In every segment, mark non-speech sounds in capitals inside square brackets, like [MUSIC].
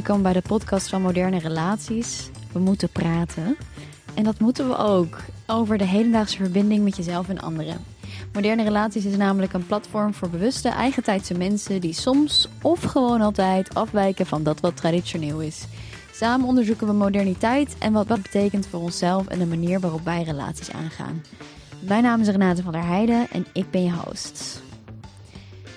Aangekomen bij de podcast van Moderne Relaties. We moeten praten. En dat moeten we ook. Over de hedendaagse verbinding met jezelf en anderen. Moderne Relaties is namelijk een platform voor bewuste, eigentijdse mensen die soms of gewoon altijd afwijken van dat wat traditioneel is. Samen onderzoeken we moderniteit en wat dat betekent voor onszelf en de manier waarop wij relaties aangaan. Mijn naam is Renate van der Heijden en ik ben je host.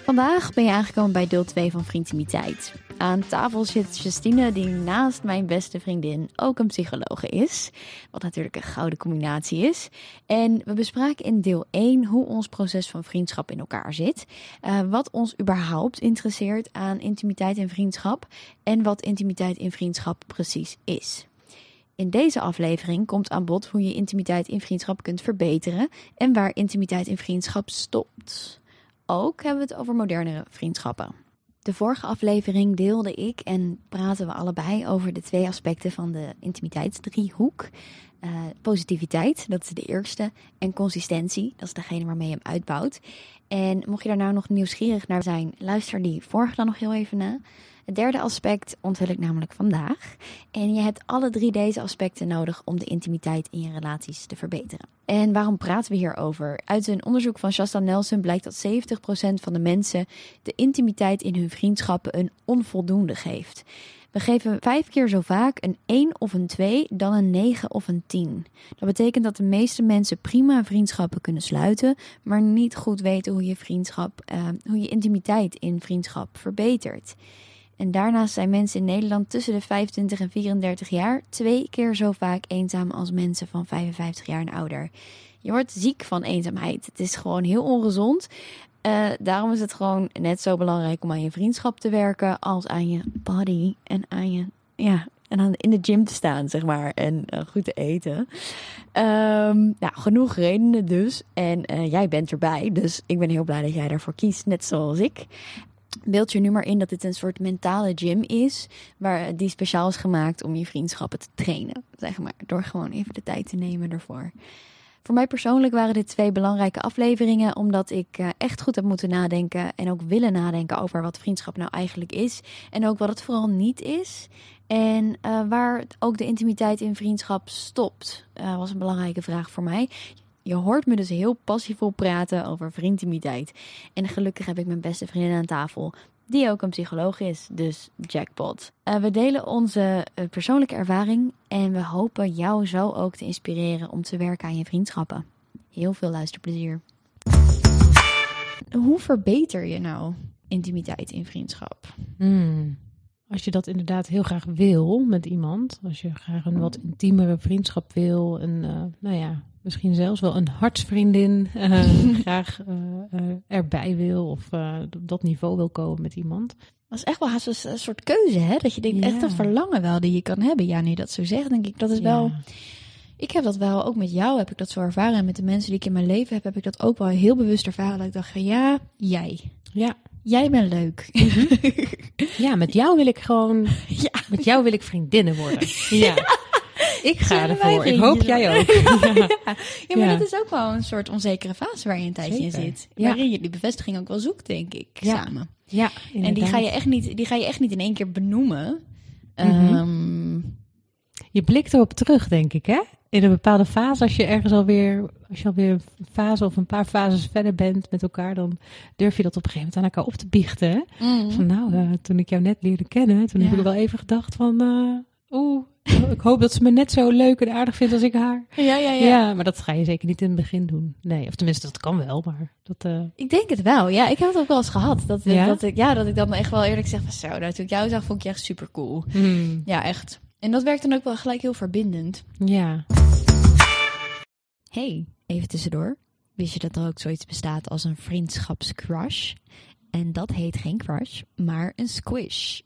Vandaag ben je aangekomen bij deel 2 van Vriendtimiteit. Aan tafel zit Justine, die naast mijn beste vriendin ook een psychologe is. Wat natuurlijk een gouden combinatie is. En we bespraken in deel 1 hoe ons proces van vriendschap in elkaar zit. Uh, wat ons überhaupt interesseert aan intimiteit en vriendschap. En wat intimiteit in vriendschap precies is. In deze aflevering komt aan bod hoe je intimiteit in vriendschap kunt verbeteren en waar intimiteit in vriendschap stopt. Ook hebben we het over modernere vriendschappen. De vorige aflevering deelde ik en praten we allebei over de twee aspecten van de intimiteitsdriehoek. Uh, positiviteit, dat is de eerste, en consistentie, dat is degene waarmee je hem uitbouwt. En mocht je daar nou nog nieuwsgierig naar zijn, luister die vorige dan nog heel even na. Het derde aspect onthul ik namelijk vandaag. En je hebt alle drie deze aspecten nodig om de intimiteit in je relaties te verbeteren. En waarom praten we hierover? Uit een onderzoek van Shasta Nelson blijkt dat 70% van de mensen de intimiteit in hun vriendschappen een onvoldoende geeft. We geven vijf keer zo vaak een 1 of een 2 dan een 9 of een 10. Dat betekent dat de meeste mensen prima vriendschappen kunnen sluiten, maar niet goed weten hoe je vriendschap, uh, hoe je intimiteit in vriendschap verbetert. En daarnaast zijn mensen in Nederland tussen de 25 en 34 jaar twee keer zo vaak eenzaam als mensen van 55 jaar en ouder. Je wordt ziek van eenzaamheid. Het is gewoon heel ongezond. Uh, daarom is het gewoon net zo belangrijk om aan je vriendschap te werken als aan je body en aan je, ja, en aan in de gym te staan, zeg maar, en uh, goed te eten. Um, nou, genoeg redenen dus. En uh, jij bent erbij, dus ik ben heel blij dat jij daarvoor kiest, net zoals ik. Beeld je nu maar in dat dit een soort mentale gym is, waar die speciaal is gemaakt om je vriendschappen te trainen, zeg maar, door gewoon even de tijd te nemen ervoor. Voor mij persoonlijk waren dit twee belangrijke afleveringen, omdat ik uh, echt goed heb moeten nadenken en ook willen nadenken over wat vriendschap nou eigenlijk is en ook wat het vooral niet is. En uh, waar ook de intimiteit in vriendschap stopt, uh, was een belangrijke vraag voor mij. Je hoort me dus heel passievol praten over vriendintimiteit. En gelukkig heb ik mijn beste vriendin aan tafel, die ook een psycholoog is, dus jackpot. Uh, we delen onze uh, persoonlijke ervaring en we hopen jou zo ook te inspireren om te werken aan je vriendschappen. Heel veel luisterplezier. Hoe verbeter je nou intimiteit in vriendschap? Hmm. Als je dat inderdaad heel graag wil met iemand, als je graag een wat intiemere vriendschap wil, en uh, nou ja, misschien zelfs wel een hartsvriendin uh, [LAUGHS] graag uh, uh, erbij wil of op dat niveau wil komen met iemand. Dat is echt wel haast een soort keuze, hè? Dat je denkt, ja. echt dat verlangen wel die je kan hebben. Ja, nu dat zo zegt, denk ik, dat is ja. wel... Ik heb dat wel, ook met jou heb ik dat zo ervaren. En met de mensen die ik in mijn leven heb, heb ik dat ook wel heel bewust ervaren. Dat ik dacht, ja, jij. Ja. Jij bent leuk. Mm -hmm. [LAUGHS] ja, met jou wil ik gewoon... [LAUGHS] Ja. Met jou wil ik vriendinnen worden. [LAUGHS] Ja. Ik ga ervoor. Ik hoop jij ook. ja. ja, maar dat is ook wel een soort onzekere fase waar je een tijdje in zit. Waarin je die bevestiging ook wel zoekt, denk ik, samen. Ja, inderdaad. En die ga, je echt niet, die ga je echt niet in één keer benoemen. Mm -hmm. um, je blikt erop terug, denk ik, hè? In een bepaalde fase, als je ergens alweer, als je alweer een fase of een paar fases verder bent met elkaar, dan durf je dat op een gegeven moment aan elkaar op te biechten. Hè? Mm. Van nou, uh, toen ik jou net leerde kennen, toen heb ik wel even gedacht van, uh, oeh, ik hoop dat ze me net zo leuk en aardig vindt als ik haar. Ja, ja, ja. Ja, maar dat ga je zeker niet in het begin doen. Nee, of tenminste, dat kan wel, maar dat... Uh... Ik denk het wel. Ja, ik heb het ook wel eens gehad. Dat, ja? dat, ik, ja, dat ik dan echt wel eerlijk zeg van zo, nou, toen ik jou zag, vond ik je echt super cool. Mm. Ja, echt. En dat werkt dan ook wel gelijk heel verbindend. Ja. Hey, even tussendoor. Wist je dat er ook zoiets bestaat als een vriendschapscrush? En dat heet geen crush, maar een squish.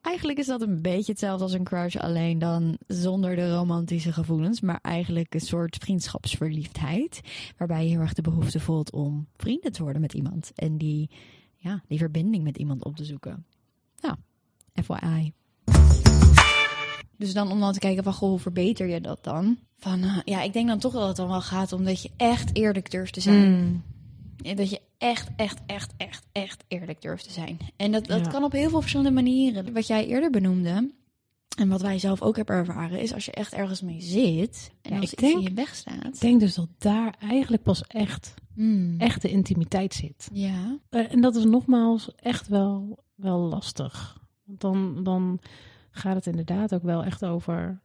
Eigenlijk is dat een beetje hetzelfde als een crush, alleen dan zonder de romantische gevoelens, maar eigenlijk een soort vriendschapsverliefdheid, waarbij je heel erg de behoefte voelt om vrienden te worden met iemand en die, ja, die verbinding met iemand op te zoeken. Nou, FYI. Dus dan om dan te kijken van, goh, hoe verbeter je dat dan? Van, uh, ja, ik denk dan toch dat het dan wel gaat om dat je echt eerlijk durft te zijn. Mm. Dat je echt, echt, echt, echt, echt eerlijk durft te zijn. En dat, dat Ja. kan op heel veel verschillende manieren. Wat jij eerder benoemde, en wat wij zelf ook hebben ervaren, is als je echt ergens mee zit en Ja, als ik iets in je weg staat. Ik denk dus dat daar eigenlijk pas echt, Hmm. echt de intimiteit zit. Ja, Eh, En dat is nogmaals echt wel, wel lastig. Want dan, dan gaat het inderdaad ook wel echt over,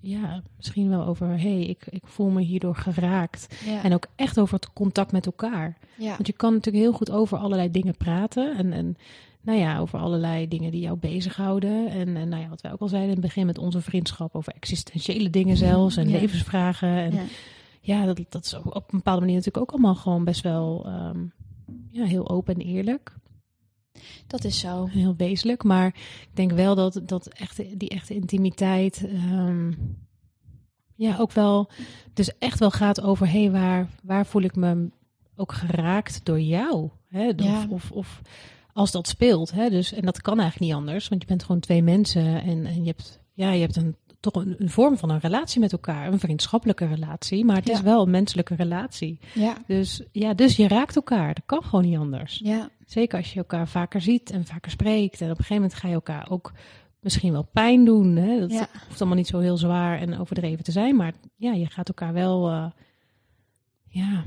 ja, misschien wel over, hé, hey, ik, ik voel me hierdoor geraakt. ja, En ook echt over het contact met elkaar. ja. Want je kan natuurlijk heel goed over allerlei dingen praten. En, en nou ja, over allerlei dingen die jou bezighouden. En, en nou ja, wat wij ook al zeiden in het begin met onze vriendschap, over existentiële dingen zelfs. En Ja. levensvragen. En Ja. ja, dat, dat is op een bepaalde manier natuurlijk ook allemaal gewoon best wel ehm, ja, heel open en eerlijk. Dat is zo. Heel wezenlijk. Maar ik denk wel dat, dat die echte intimiteit. ehm, ja, ook wel. Dus echt wel gaat over: hé, hey, waar, waar voel ik me ook geraakt door jou? Hè? Of, Ja. of, of als dat speelt. Hè? Dus, en dat kan eigenlijk niet anders, want je bent gewoon twee mensen en, en je hebt, ja, je hebt een, toch een, een vorm van een relatie met elkaar. Een vriendschappelijke relatie, maar het is wel een menselijke relatie. Ja, Dus ja, dus je raakt elkaar. Dat kan gewoon niet anders. ja, Zeker als je elkaar vaker ziet en vaker spreekt. En op een gegeven moment ga je elkaar ook misschien wel pijn doen. Hè? Dat Ja. hoeft allemaal niet zo heel zwaar en overdreven te zijn. Maar ja, je gaat elkaar wel... eh, ja,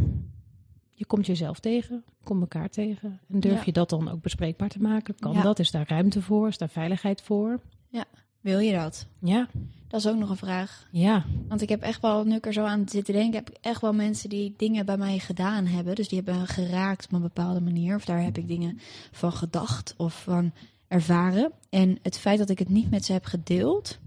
je komt jezelf tegen. Komt elkaar tegen. En durf Ja. je dat dan ook bespreekbaar te maken? Kan Ja. dat? Is daar ruimte voor? Is daar veiligheid voor? Wil je dat? Ja, Dat is ook nog een vraag. ja. Want ik heb echt wel, nu ik er zo aan zit te denken, heb ik echt wel mensen die dingen bij mij gedaan hebben. Dus die hebben geraakt op een bepaalde manier. Of daar heb ik dingen van gedacht of van ervaren. En het feit dat ik het niet met ze heb gedeeld.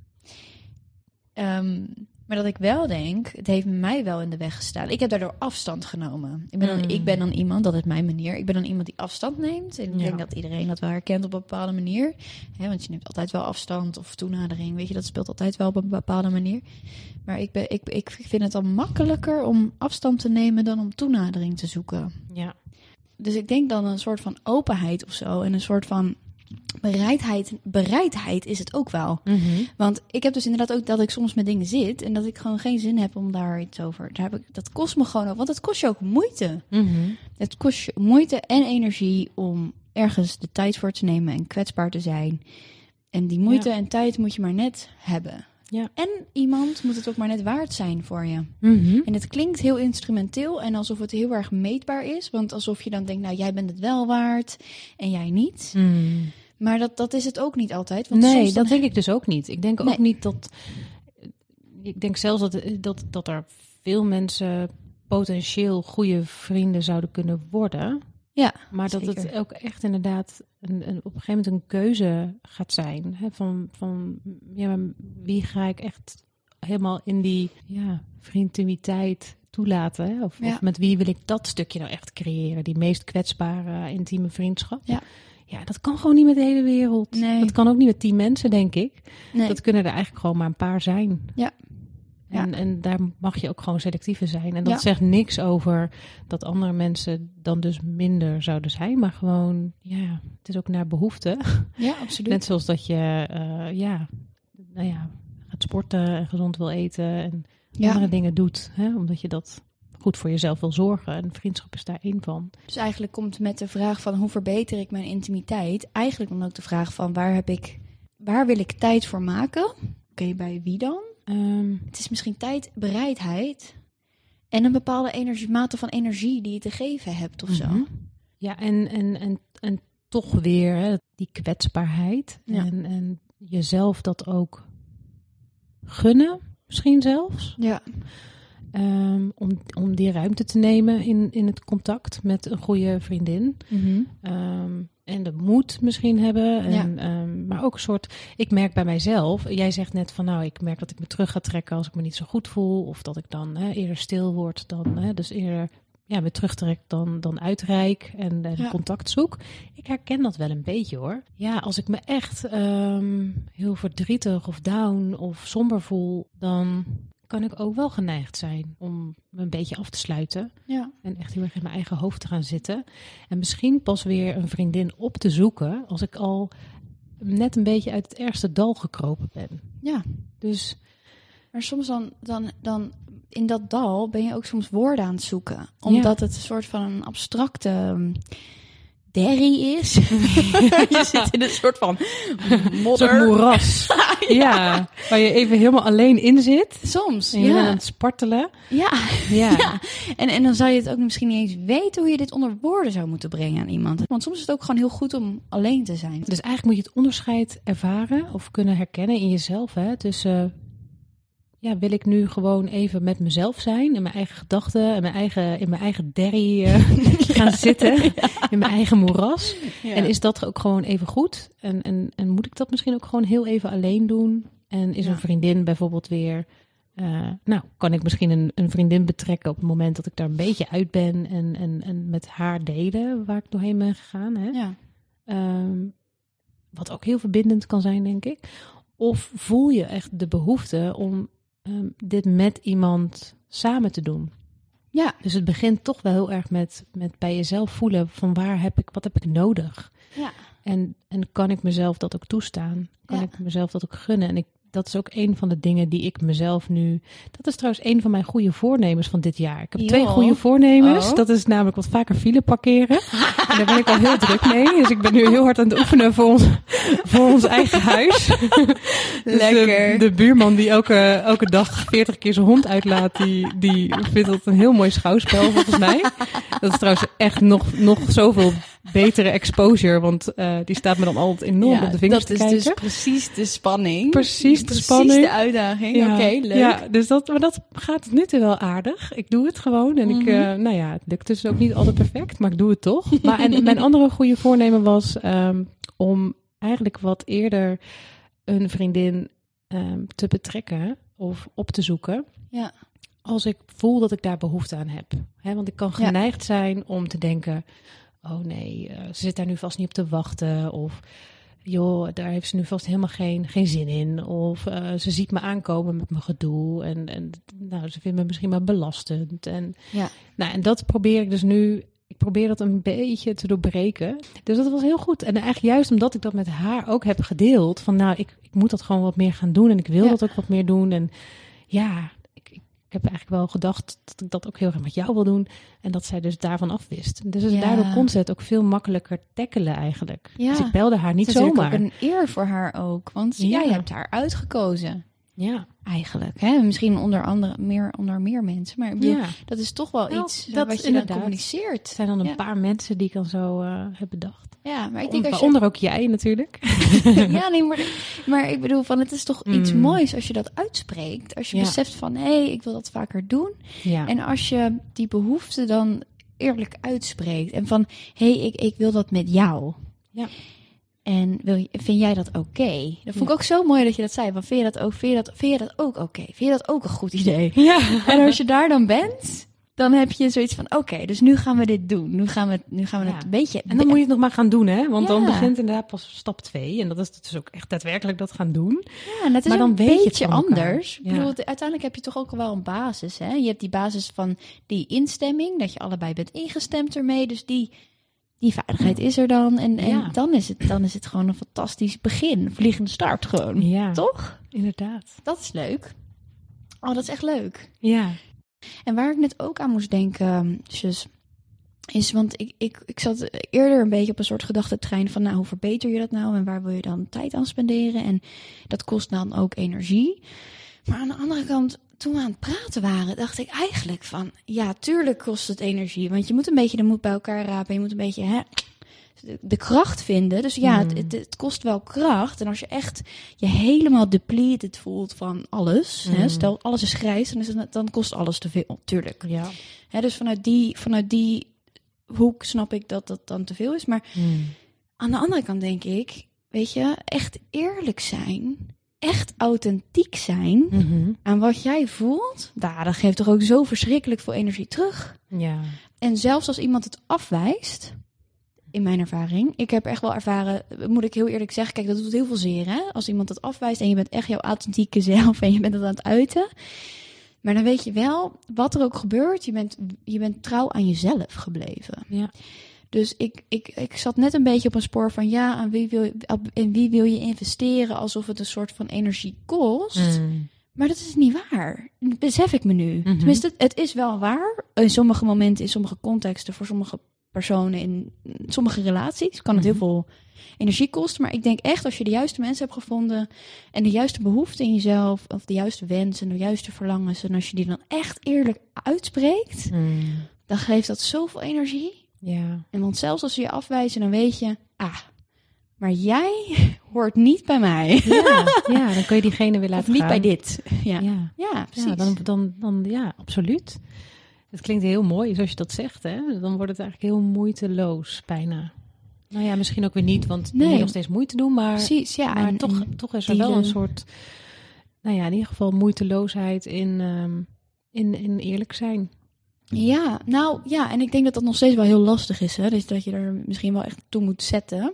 ehm, maar dat ik wel denk, het heeft mij wel in de weg gestaan. Ik heb daardoor afstand genomen. Ik ben dan, Mm. ik ben dan iemand, dat is mijn manier. Ik ben dan iemand die afstand neemt. En ik Ja. denk dat iedereen dat wel herkent op een bepaalde manier. Want je neemt altijd wel afstand of toenadering. Weet je, dat speelt altijd wel op een bepaalde manier. Maar ik, ben, ik, ik vind het dan makkelijker om afstand te nemen dan om toenadering te zoeken. ja. Dus ik denk dan een soort van openheid of zo. En een soort van bereidheid. Bereidheid is het ook wel. Mhm. Want ik heb dus inderdaad ook dat ik soms met dingen zit. En dat ik gewoon geen zin heb om daar iets over. Daar heb ik, dat kost me gewoon ook. Want het kost je ook moeite. Mhm. Het kost je moeite en energie om ergens de tijd voor te nemen en kwetsbaar te zijn. En die moeite Ja. en tijd moet je maar net hebben. Ja. En iemand moet het ook maar net waard zijn voor je. Mhm. En het klinkt heel instrumenteel en alsof het heel erg meetbaar is. Want alsof je dan denkt, nou jij bent het wel waard en jij niet. Mhm. Maar dat, dat is het ook niet altijd. Want nee, soms dan- dat denk ik dus ook niet. Ik denk ook niet dat. Ik denk zelfs dat, dat, dat er veel mensen potentieel goede vrienden zouden kunnen worden. Ja, Maar dat het ook echt inderdaad een, een, op een gegeven moment een keuze gaat zijn. Hè? Van, van ja, maar wie ga ik echt helemaal in die ja, vriendintimiteit toelaten? Hè? Of, Ja. of met wie wil ik dat stukje nou echt creëren? Die meest kwetsbare, intieme vriendschap? Ja. Ja, dat kan gewoon niet met de hele wereld. Nee. Dat kan ook niet met tien mensen, denk ik. Nee. Dat kunnen er eigenlijk gewoon maar een paar zijn. Ja. En, en daar mag je ook gewoon selectief in zijn. En dat Ja. zegt niks over dat andere mensen dan dus minder zouden zijn. Maar gewoon, ja, het is ook naar behoefte. ja, absoluut. Net zoals dat je, eh, ja, nou ja, gaat sporten en gezond wil eten. En ja. andere dingen doet. Hè, omdat je dat goed voor jezelf wil zorgen. En vriendschap is daar één van. Dus eigenlijk komt met de vraag van hoe verbeter ik mijn intimiteit, eigenlijk dan ook de vraag van waar heb ik, waar wil ik tijd voor maken? Oké, bij wie dan? Ehm, Het is misschien tijd, bereidheid en een bepaalde energie, mate van energie die je te geven hebt of zo. Mhm. Ja, en, en, en, en toch weer hè, die kwetsbaarheid. Ja. En, en jezelf dat ook gunnen, misschien zelfs. Ja, Ehm, om, om die ruimte te nemen in, in het contact met een goede vriendin. Ehm, en de moed misschien hebben. En, ehm, maar ook een soort. Ik merk bij mijzelf. Jij zegt net van nou, ik merk dat ik me terug ga trekken als ik me niet zo goed voel. Of dat ik dan hè, eerder stil word dan. Hè, dus eerder ja, me terugtrek dan, dan uitreik en, en Ja. contact zoek. Ik herken dat wel een beetje hoor. Ja, als ik me echt ehm, heel verdrietig of down of somber voel, dan kan ik ook wel geneigd zijn om me een beetje af te sluiten. ja, En echt heel erg in mijn eigen hoofd te gaan zitten. En misschien pas weer een vriendin op te zoeken als ik al net een beetje uit het ergste dal gekropen ben. ja. Dus Maar soms dan, dan, dan in dat dal ben je ook soms woorden aan het zoeken. Omdat het een soort van een abstracte derry is. [LAUGHS] je zit in een soort van modder. Moeras. [LAUGHS] ja. waar je even helemaal alleen in zit. Soms, en je ja. bent aan het spartelen. Ja, Ja. [LAUGHS] ja. En, en dan zou je het ook misschien niet eens weten hoe je dit onder woorden zou moeten brengen aan iemand. Want soms is het ook gewoon heel goed om alleen te zijn. Dus eigenlijk moet je het onderscheid ervaren of kunnen herkennen in jezelf. Hè? Tussen, ja, wil ik nu gewoon even met mezelf zijn, in mijn eigen gedachten, in mijn eigen, in mijn eigen derry eh, [LAUGHS] gaan zitten, in mijn eigen moeras. En is dat ook gewoon even goed? En, en, en moet ik dat misschien ook gewoon heel even alleen doen? En is een vriendin bijvoorbeeld weer. eh, nou, kan ik misschien een, een vriendin betrekken op het moment dat ik daar een beetje uit ben en, en, en met haar delen waar ik doorheen ben gegaan. Hè? ja. Ehm, wat ook heel verbindend kan zijn, denk ik. Of voel je echt de behoefte om ehm, dit met iemand samen te doen? Ja. Dus het begint toch wel heel erg met, met bij jezelf voelen van waar heb ik, wat heb ik nodig? Ja. En, en kan ik mezelf dat ook toestaan? Kan Ja. ik mezelf dat ook gunnen? En ik, dat is ook een van de dingen die ik mezelf nu. Dat is trouwens een van mijn goede voornemens van dit jaar. Ik heb twee goede voornemens. Oh. Dat is namelijk wat vaker file parkeren. en daar ben ik al heel [LAUGHS] druk mee. Dus ik ben nu heel hard aan het oefenen voor ons, voor ons eigen huis. [LAUGHS] Dus Lekker. De, de buurman die elke, elke dag 40 keer zijn hond uitlaat, die, die vindt dat een heel mooi schouwspel volgens mij. Dat is trouwens echt nog, nog zoveel betere exposure, want eh, die staat me dan altijd enorm op de vingers dat te is kijken. dus precies de spanning. Precies de precies spanning. de uitdaging. Ja, Oké, leuk. Ja, dus dat, maar dat gaat nu toe wel aardig. Ik doe het gewoon. En ik, Mhm. eh, nou ja, het lukt dus ook niet altijd perfect, maar ik doe het toch. [LAUGHS] Maar en mijn andere goede voornemen was ehm, om eigenlijk wat eerder een vriendin ehm, te betrekken of op te zoeken. Ja. Als ik voel dat ik daar behoefte aan heb. Hè, want ik kan Ja. geneigd zijn om te denken: oh nee, eh, ze zit daar nu vast niet op te wachten. Of joh, daar heeft ze nu vast helemaal geen, geen zin in. Of eh, ze ziet me aankomen met mijn gedoe. En, en nou, ze vindt me misschien maar belastend. En, Ja. nou, en dat probeer ik dus nu. Ik probeer dat een beetje te doorbreken. Dus dat was heel goed. En eigenlijk juist omdat ik dat met haar ook heb gedeeld. Van nou, ik, ik moet dat gewoon wat meer gaan doen. En ik wil Ja. dat ook wat meer doen. En ja, ik, heb eigenlijk wel gedacht dat ik dat ook heel erg met jou wil doen. En dat zij dus daarvan afwist. Dus Ja. daardoor kon ze het ook veel makkelijker tackelen eigenlijk. Ja. Dus ik belde haar niet Het is zomaar. ook een eer voor haar ook. Want ja. Ja. je hebt haar uitgekozen. Ja. Eigenlijk. Hè? Misschien onder andere meer onder meer mensen. Maar ik bedoel, ja. dat is toch wel Nou, iets dat wat je dan communiceert. Zijn dan een Ja. paar mensen die ik dan zo eh, heb bedacht. Ja, maar ik denk als je... Waaronder ook jij natuurlijk. [LAUGHS] ja, nee, maar, maar ik bedoel, van het is toch iets Mm. moois als je dat uitspreekt. Als je Ja. beseft van, hé, hey, ik wil dat vaker doen. Ja. En als je die behoefte dan eerlijk uitspreekt. En van, hé, hey, ik, ik wil dat met jou. Ja. En wil je, vind jij dat oké? Dat vond ik Ja. ook zo mooi dat je dat zei. Van, vind je dat ook, vind je dat, vind je dat ook oké? Vind je dat ook een goed idee? [LAUGHS] ja. En als je daar dan bent, dan heb je zoiets van, oké, dus nu gaan we dit doen. Nu gaan we, nu gaan we Ja. het een beetje... En dan moet je het nog maar gaan doen, hè? Want dan begint inderdaad pas stap twee. En dat is dus ook echt daadwerkelijk dat gaan doen. Ja, en het is Maar dan een weet je het beetje anders. Ik bedoel, uiteindelijk heb je toch ook wel een basis. Hè? Je hebt die basis van die instemming, dat je allebei bent ingestemd ermee. Dus die, die veiligheid is er dan. En, en Ja. dan, is het, dan is het gewoon een fantastisch begin. Vliegende start gewoon. Ja, Toch? inderdaad. Dat is leuk. Oh, dat is echt leuk. Ja. En waar ik net ook aan moest denken, Sjus, is, want ik, ik, ik zat eerder een beetje op een soort gedachtentrein van, nou, hoe verbeter je dat nou en waar wil je dan tijd aan spenderen? En dat kost dan ook energie. Maar aan de andere kant, toen we aan het praten waren, dacht ik eigenlijk van, ja, tuurlijk kost het energie, want je moet een beetje de moed bij elkaar rapen, je moet een beetje, hè, de, de kracht vinden. Dus ja, het, Mm. het, het kost wel kracht. En als je echt je helemaal depleted voelt van alles, hè, Mm. stel alles is grijs, dan, is het, dan kost alles te veel, tuurlijk. Ja. Hè, dus vanuit die, vanuit die hoek snap ik dat dat dan te veel is. Maar aan de andere kant denk ik, weet je, echt eerlijk zijn, echt authentiek zijn Mhm. aan wat jij voelt, nou, dat geeft toch ook zo verschrikkelijk veel energie terug. Ja. En zelfs als iemand het afwijst, in mijn ervaring, ik heb echt wel ervaren, moet ik heel eerlijk zeggen, kijk, dat doet heel veel zeer, hè? Als iemand het afwijst en je bent echt jouw authentieke zelf en je bent het aan het uiten. Maar dan weet je wel, wat er ook gebeurt, je bent, je bent trouw aan jezelf gebleven. Ja. Dus ik, ik, ik zat net een beetje op een spoor van ja, aan wie wil, je- in wie wil je investeren alsof het een soort van energie kost. Mm. Maar dat is niet waar. Dat besef ik me nu. Mhm. Tenminste, het, het is wel waar. In sommige momenten, in sommige contexten, voor sommige personen, in sommige relaties, kan het Mhm. heel veel energie kosten. Maar ik denk echt, als je de juiste mensen hebt gevonden en de juiste behoeften in jezelf, of de juiste wensen, de juiste verlangens, en als je die dan echt eerlijk uitspreekt, Mm. dan geeft dat zoveel energie. Ja. En want zelfs als ze je afwijzen, dan weet je, ah, maar jij [LAUGHS] hoort niet bij mij. Ja, ja, dan kun je diegene weer Of laten niet gaan. bij dit. Ja, Ja, ja precies. ja dan, dan, dan, ja, absoluut. Het klinkt heel mooi zoals je dat zegt, hè? Dan wordt het eigenlijk heel moeiteloos, bijna. Nou ja, misschien ook weer niet, want Nee. moet nog steeds moeite doen, maar, Precies, ja. maar en, toch, en- toch is er wel een soort, nou ja, in ieder geval moeiteloosheid in, ehm, in, in eerlijk zijn. Ja, nou ja, en ik denk dat dat nog steeds wel heel lastig is. Hè? Dus dat je er misschien wel echt toe moet zetten.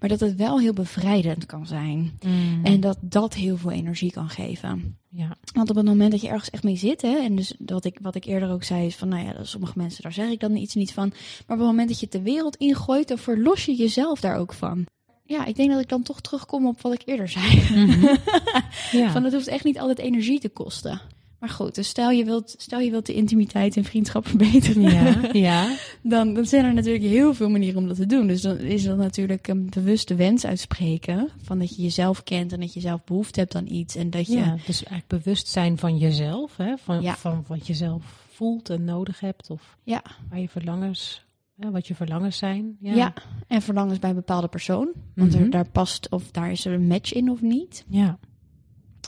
Maar dat het wel heel bevrijdend kan zijn. En dat dat heel veel energie kan geven. ja, Want op het moment dat je ergens echt mee zit, hè, en dus wat ik, wat ik eerder ook zei, is van, nou ja, sommige mensen, daar zeg ik dan iets niet van. Maar op het moment dat je het de wereld ingooit, dan verlos je jezelf daar ook van. Ja, ik denk dat ik dan toch terugkom op wat ik eerder zei. [LAUGHS] ja. Van het hoeft echt niet altijd energie te kosten. Maar goed, dus stel je wilt, stel je wilt de intimiteit en vriendschap [LAUGHS] verbeteren. ja, ja, Dan, dan zijn er natuurlijk heel veel manieren om dat te doen. Dus dan is dat natuurlijk een bewuste wens uitspreken. Van dat je jezelf kent en dat je zelf behoefte hebt aan iets. En dat je. ja. Dus eigenlijk bewustzijn van jezelf, hè? Van, Ja. van wat je zelf voelt en nodig hebt, of Ja. waar je verlangens, hè, wat je verlangens zijn. Ja. Ja, en verlangens bij een bepaalde persoon. Want Mhm. er, daar past of daar is er een match in of niet. ja,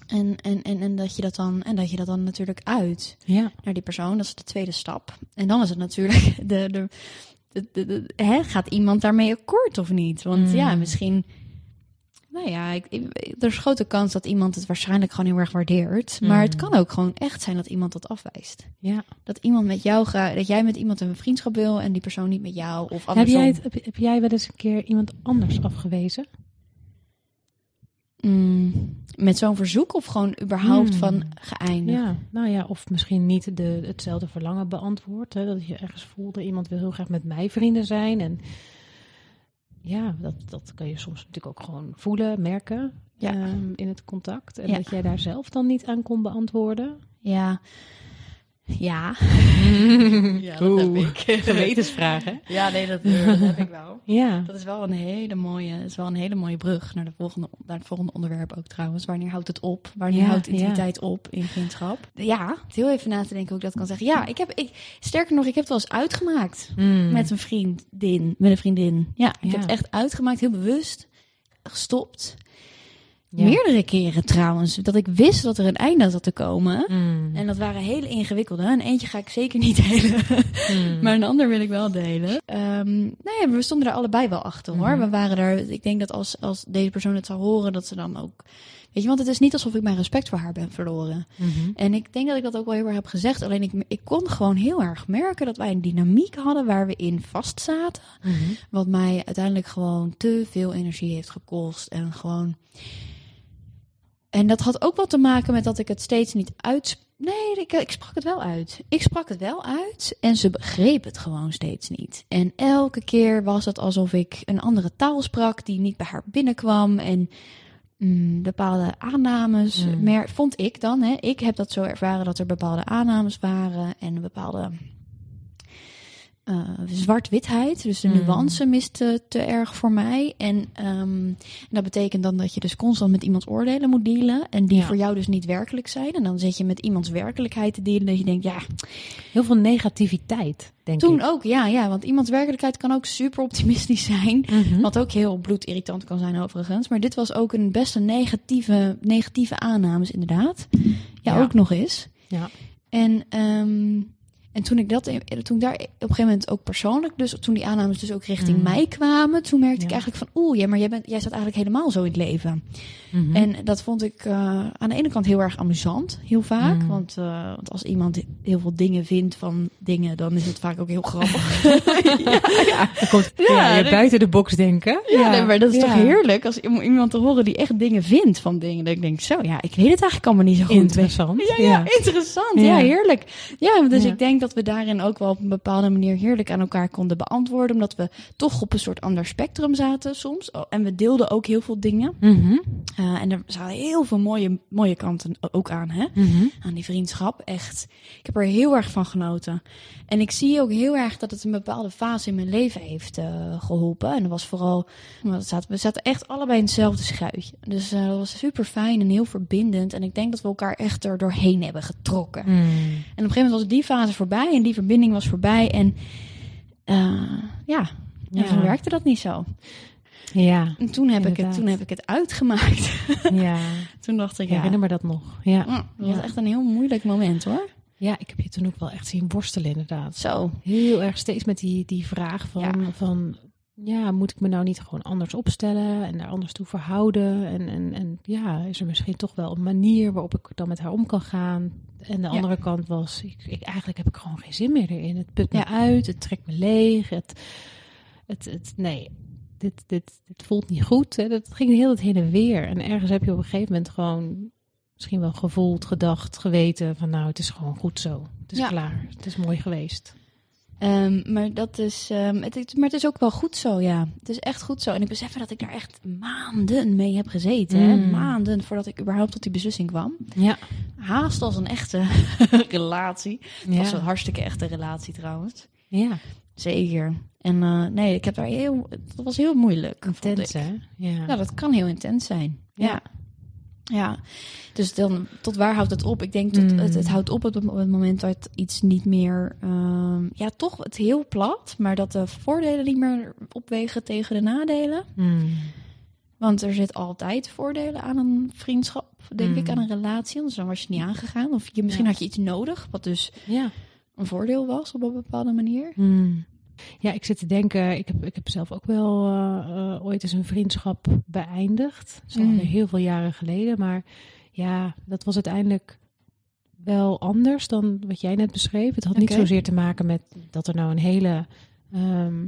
En, en, en, en, dat je dat dan, en dat je dat dan natuurlijk uit ja. naar die persoon. Dat is de tweede stap. En dan is het natuurlijk [LAUGHS] de. de, de, de- de- hè, gaat iemand daarmee akkoord of niet? Want Mm. ja, misschien. Nou ja, ik, ik- er is grote kans dat iemand het waarschijnlijk gewoon heel erg waardeert. Maar het Mm. kan ook gewoon echt zijn dat iemand dat afwijst. ja. Dat iemand met jou graag, dat jij met iemand een vriendschap wil en die persoon niet met jou. Of Heb andersom. jij, het, heb, heb jij wel eens een keer iemand anders afgewezen? Mm, met zo'n verzoek of gewoon überhaupt Mm. van geëindigd? Ja, nou ja, of misschien niet de, hetzelfde verlangen beantwoord. Hè? Dat je ergens voelde, iemand wil heel graag met mij vrienden zijn. En ja, dat, dat kan je soms natuurlijk ook gewoon voelen, merken Ja. ehm, in het contact. En Ja. dat jij daar zelf dan niet aan kon beantwoorden. Ja. Ja. [LAUGHS] ja, dat heb ik. [LAUGHS] Gewetensvraag, hè? Ja, nee, dat, eh, dat heb ik wel. Ja. Dat is wel een hele mooie, dat is wel een hele mooie brug naar, de volgende, naar het volgende onderwerp ook trouwens. Wanneer houdt het op? Wanneer Ja, houdt ja. intimiteit op in vriendschap? Ja, heel even na te denken hoe ik dat kan zeggen. Ja, ik heb, ik, sterker nog, ik heb het wel eens uitgemaakt Mm. met een vriendin. Met een vriendin. Ja, ik Ja. heb het echt uitgemaakt, heel bewust. Gestopt. Ja. Meerdere keren trouwens. Dat ik wist dat er een einde had te komen. Mm. En dat waren hele ingewikkelde. En eentje ga ik zeker niet [LAUGHS] delen. Mm. Maar een ander wil ik wel delen. Ehm nee, we stonden er allebei wel achter hoor. Mhm. We waren er. Ik denk dat als, als deze persoon het zou horen, dat ze dan ook. Weet je, want het is niet alsof ik mijn respect voor haar ben verloren. Mhm. En ik denk dat ik dat ook wel heel erg heb gezegd. Alleen ik, ik kon gewoon heel erg merken dat wij een dynamiek hadden waar we in vastzaten. Mhm. Wat mij uiteindelijk gewoon te veel energie heeft gekost. En gewoon. En dat had ook wel te maken met dat ik het steeds niet uit. Nee, ik, ik sprak het wel uit. Ik sprak het wel uit en ze begreep het gewoon steeds niet. En elke keer was het alsof ik een andere taal sprak die niet bij haar binnenkwam. En mm, bepaalde aannames, Mm. mer- vond ik dan. Hè. Ik heb dat zo ervaren dat er bepaalde aannames waren en bepaalde eh, zwart-witheid. Dus de Mm. nuance miste te erg voor mij. En, ehm, en dat betekent dan dat je dus constant met iemands oordelen moet dealen. En die Ja. voor jou dus niet werkelijk zijn. En dan zit je met iemands werkelijkheid te dealen. Dat je denkt, ja, Heel veel negativiteit, denk toen ik. ook. Ja, ja, want iemands werkelijkheid kan ook super optimistisch zijn. Mhm. Wat ook heel bloedirritant kan zijn overigens. Maar dit was ook een best een negatieve, negatieve aannames inderdaad. Ja, Ja. ook nog eens. Ja. En, ehm, en toen ik dat, toen ik daar op een gegeven moment ook persoonlijk, dus toen die aannames dus ook richting Mm. mij kwamen, toen merkte ik eigenlijk van, oeh, ja, maar jij, bent, jij staat eigenlijk helemaal zo in het leven. Mhm. En dat vond ik eh, aan de ene kant heel erg amusant, heel vaak. Mm. Want, eh, want als iemand heel veel dingen vindt van dingen, dan is het vaak ook heel grappig. [LAUGHS] ja, ja. Komt Ja, ja, buiten de box denken. Ja, nee, maar dat is toch heerlijk als om iemand te horen die echt dingen vindt van dingen. Dat ik denk, zo ja, ik weet het eigenlijk allemaal niet zo goed. Interessant. Ja, ja, interessant. Ja. Heerlijk. Ja, dus ik denk dat we daarin ook wel op een bepaalde manier heerlijk aan elkaar konden beantwoorden. Omdat we toch op een soort ander spectrum zaten soms. Oh, en we deelden ook heel veel dingen. Mhm. Uh, en er zaten heel veel mooie, mooie kanten ook aan, hè? Mhm. Aan die vriendschap. Echt. Ik heb er heel erg van genoten. En ik zie ook heel erg dat het een bepaalde fase in mijn leven heeft uh, geholpen. En dat was vooral. We zaten, we zaten echt allebei in hetzelfde schuitje. Dus uh, dat was super fijn en heel verbindend. En ik denk dat we elkaar echt er doorheen hebben getrokken. Mm. En op een gegeven moment was die fase voorbij en die verbinding was voorbij. En ja, ja. toen werkte dat niet zo. Ja. En toen heb, ik het, toen heb ik het uitgemaakt. [LAUGHS] Ja. toen dacht ik, Ik herinner me dat nog. Ja. ja. dat was Ja. echt een heel moeilijk moment hoor. ja, ik heb je toen ook wel echt zien worstelen inderdaad. Zo. Heel erg steeds met die, die vraag van, Ja. van... Ja, moet ik me nou niet gewoon anders opstellen en daar anders toe verhouden? En, en, en ja, is er misschien toch wel een manier waarop ik dan met haar om kan gaan? En de Ja. andere kant was, ik, ik, eigenlijk heb ik gewoon geen zin meer erin. Het put me Ja. uit, het trekt me leeg. Het, het, het, nee, dit, dit, dit voelt niet goed. Hè. Dat ging hele tijd heen en weer. En ergens heb je op een gegeven moment gewoon misschien wel gevoeld, gedacht, geweten van nou, het is gewoon goed zo. Het is Ja. klaar. Het is mooi geweest. Ehm, maar dat is, ehm, het, maar het is ook wel goed zo, ja. Het is echt goed zo. En ik besef dat ik daar echt maanden mee heb gezeten. Hè? Mm. Maanden voordat ik überhaupt tot die beslissing kwam. Ja. Haast als een echte [LAUGHS] relatie. Het was een hartstikke echte relatie trouwens. Ja, Zeker. En eh, nee, ik heb daar heel, het was heel moeilijk. intens hè? Ja. Ja, dat kan heel intens zijn. Ja. Ja. ja. Dus dan, tot waar houdt het op? Ik denk dat Mm. het, het houdt op op het, moment dat iets niet meer, ehm, ja, toch het heel plat, maar dat de voordelen niet meer opwegen tegen de nadelen. Hmm. Want er zit altijd voordelen aan een vriendschap, denk Mm. ik, aan een relatie. Anders dan was je niet aangegaan. Of je, misschien Ja. had je iets nodig, wat dus Ja. Een voordeel was op een bepaalde manier. Hmm. Ja, ik zit te denken, ik heb, ik heb zelf ook wel eh, eh, ooit eens een vriendschap beëindigd. Dat is Mm. alweer heel veel jaren geleden. Maar ja, dat was uiteindelijk wel anders dan wat jij net beschreef. Het had niet zozeer te maken met dat er nou een hele ehm,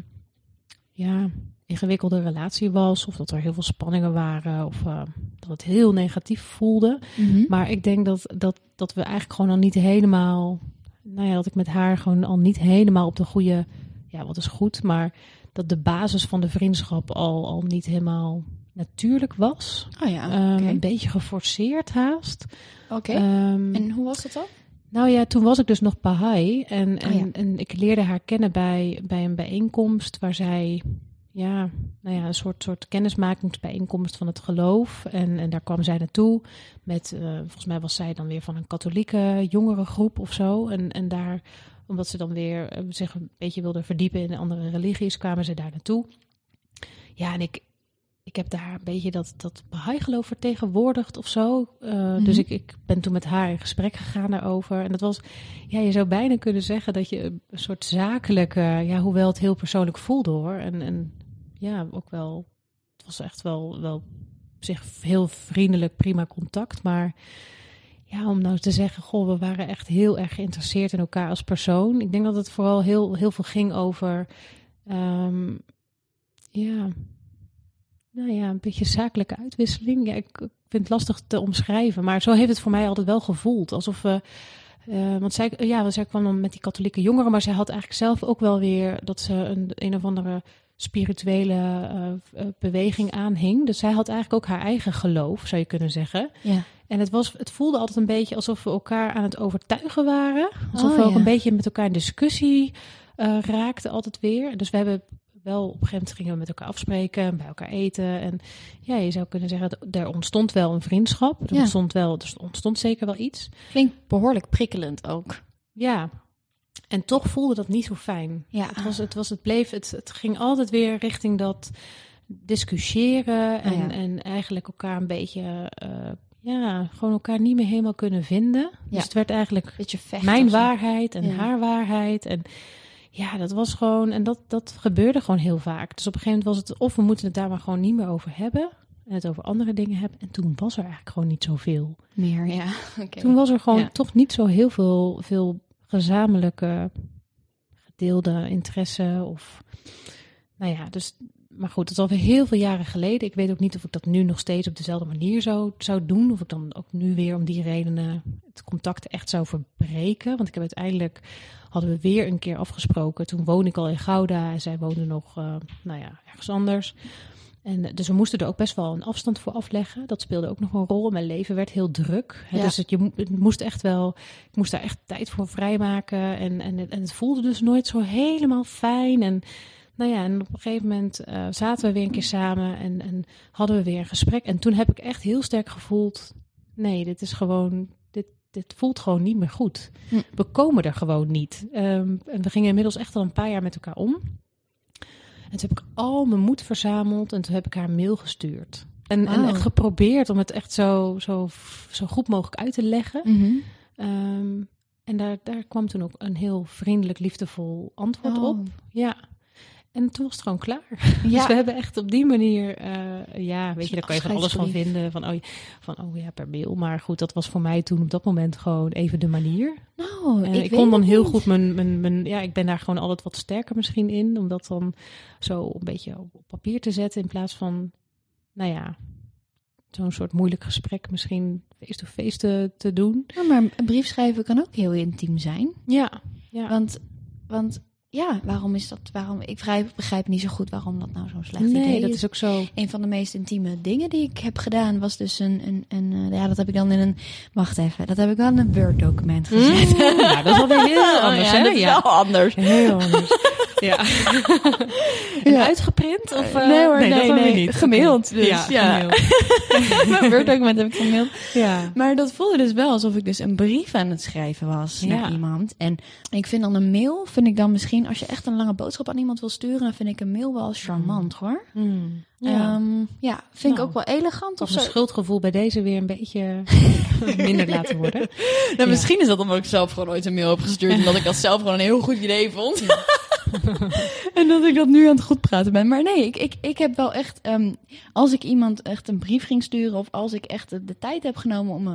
ja, ingewikkelde relatie was. Of dat er heel veel spanningen waren. Of eh, dat het heel negatief voelde. Maar ik denk dat, dat, dat we eigenlijk gewoon al niet helemaal. Nou ja, dat ik met haar gewoon al niet helemaal op de goede. Ja, wat is goed, maar dat de basis van de vriendschap al, al niet helemaal natuurlijk was. Oh ja, Ehm. Een beetje geforceerd haast. Oké. Ehm, En hoe was dat dan? nou ja, toen was ik dus nog Baha'i. En, en, Oh ja. en ik leerde haar kennen bij, bij een bijeenkomst waar zij. Ja, nou ja, een soort, soort kennismakingsbijeenkomst van het geloof. En, en daar kwam zij naartoe met, eh, volgens mij was zij dan weer van een katholieke jongerengroep of zo. En, en daar, omdat ze dan weer eh, zich een beetje wilde verdiepen in andere religies, kwamen ze daar naartoe. Ja, en ik, ik heb daar een beetje dat, dat Baha'i-geloof vertegenwoordigd of zo. Eh, Mhm. Dus ik, ik ben toen met haar in gesprek gegaan daarover. En dat was, ja, je zou bijna kunnen zeggen dat je een soort zakelijke, ja, hoewel het heel persoonlijk voelde hoor. En, en ja, ook wel, het was echt wel, wel op zich heel vriendelijk, prima contact. Maar ja, om nou te zeggen, goh, we waren echt heel erg geïnteresseerd in elkaar als persoon. Ik denk dat het vooral heel, heel veel ging over, ehm, ja, nou ja, een beetje zakelijke uitwisseling. Ja, ik vind het lastig te omschrijven, maar zo heeft het voor mij altijd wel gevoeld. Alsof we, eh, want zij, ja, zij kwam dan met die katholieke jongeren, maar zij had eigenlijk zelf ook wel weer dat ze een, een of andere spirituele eh, eh, beweging aanhing. Dus zij had eigenlijk ook haar eigen geloof, zou je kunnen zeggen. Ja. En het, was, het voelde altijd een beetje alsof we elkaar aan het overtuigen waren. Alsof Oh, we ook ja. een beetje met elkaar in discussie eh, raakten altijd weer. Dus we hebben wel op een gegeven moment gingen we met elkaar afspreken, bij elkaar eten. En ja, je zou kunnen zeggen, dat er ontstond wel een vriendschap. Er Ja. ontstond wel, er ontstond zeker wel iets. Klinkt behoorlijk prikkelend ook. Ja. En toch voelde dat niet zo fijn. Ja. Het, was, het, was, het bleef, het, het ging altijd weer richting dat discussiëren en, Ah, ja. en eigenlijk elkaar een beetje, eh, ja, gewoon elkaar niet meer helemaal kunnen vinden. Ja. Dus het werd eigenlijk Beetje mijn waarheid en Ja. haar waarheid. En ja, dat was gewoon, en dat, dat gebeurde gewoon heel vaak. Dus op een gegeven moment was het, of we moeten het daar maar gewoon niet meer over hebben. En het over andere dingen hebben. En toen was er eigenlijk gewoon niet zoveel. Meer, ja. [LAUGHS] Toen was er gewoon toch niet zo heel veel, veel gezamenlijke gedeelde interesse. Of, nou ja, dus maar goed, dat is alweer heel veel jaren geleden. Ik weet ook niet of ik dat nu nog steeds op dezelfde manier zou, zou doen. Of ik dan ook nu weer om die redenen het contact echt zou verbreken. Want ik heb uiteindelijk, hadden we weer een keer afgesproken. Toen woonde ik al in Gouda en zij woonde nog, uh, nou ja, ergens anders. En dus we moesten er ook best wel een afstand voor afleggen. Dat speelde ook nog een rol. Mijn leven werd heel druk. Ja. Dus het, je, het moest echt wel, ik moest daar echt tijd voor vrijmaken. En, en, en het voelde dus nooit zo helemaal fijn. En nou ja, en op een gegeven moment uh, zaten we weer een keer samen en, en hadden we weer een gesprek. En toen heb ik echt heel sterk gevoeld: nee, dit is gewoon, dit, dit voelt gewoon niet meer goed. Hm. We komen er gewoon niet. Um, en we gingen inmiddels echt al een paar jaar met elkaar om. En toen heb ik al mijn moed verzameld en toen heb ik haar een mail gestuurd. En, en echt geprobeerd om het echt zo, zo, zo goed mogelijk uit te leggen. Mm -hmm. um, en daar, daar kwam toen ook een heel vriendelijk, liefdevol antwoord oh. op. Ja. En toen was het gewoon klaar. [LAUGHS] Ja. Dus we hebben echt op die manier, uh, ja, weet je, daar kan je van alles van vinden. Van oh, van, oh ja, per mail. Maar goed, dat was voor mij toen op dat moment gewoon even de manier. Nou, uh, ik, ik kon dan heel niet. goed mijn, mijn, mijn, ja, ik ben daar gewoon altijd wat sterker misschien in. Om dat dan zo een beetje op papier te zetten in plaats van, nou ja, zo'n soort moeilijk gesprek misschien face-to-face -face te, te doen. Ja, maar een brief schrijven kan ook heel intiem zijn. Ja, ja. Want, want ja, waarom is dat? Waarom? Ik begrijp, begrijp niet zo goed waarom dat nou zo'n slecht nee, idee dat is. is ook zo. Een van de meest intieme dingen die ik heb gedaan was dus een, een, een uh, ja, dat heb ik dan in een, wacht even, dat heb ik wel in een Word document gezet. Mm, [LAUGHS] nou, dat is alweer heel anders, ja, hè? Dat is Ja. wel anders. Heel anders. [LAUGHS] [LAUGHS] ja. Uitgeprint? Of, uh, nee hoor, nee, dat nee, weer niet. gemaild dus, Ja, ja. [LAUGHS] Mijn Word document heb ik gemaild. ja. Maar dat voelde dus wel alsof ik dus een brief aan het schrijven was Ja. naar iemand. En ik vind dan een mail, vind ik dan misschien, als je echt een lange boodschap aan iemand wil sturen, dan vind ik een mail wel charmant hoor. Mm, Ja, ja. ja vind ik Nou, ook wel elegant of Of mijn zo. schuldgevoel bij deze weer een beetje [LAUGHS] minder laten worden. Nou, Ja. Misschien is dat omdat ik zelf gewoon ooit een mail heb gestuurd en dat ik dat zelf gewoon een heel goed idee vond. [LAUGHS] en dat ik dat nu aan het goed praten ben. Maar nee, ik, ik, ik heb wel echt, ehm, als ik iemand echt een brief ging sturen of als ik echt de, de tijd heb genomen om uh,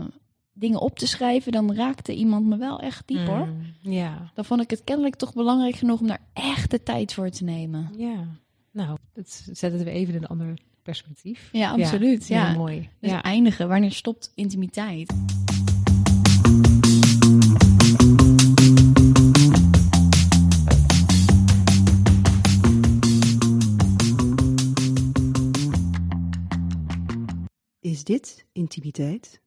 dingen op te schrijven, dan raakte iemand me wel echt diep hoor. Mm, ja. Dan vond ik het kennelijk toch belangrijk genoeg om daar echt de tijd voor te nemen. ja. Nou, dat zet het weer even in een ander perspectief. Ja, absoluut. Ja, Heel mooi. Dus Ja. eindigen, wanneer stopt intimiteit? Is dit intimiteit?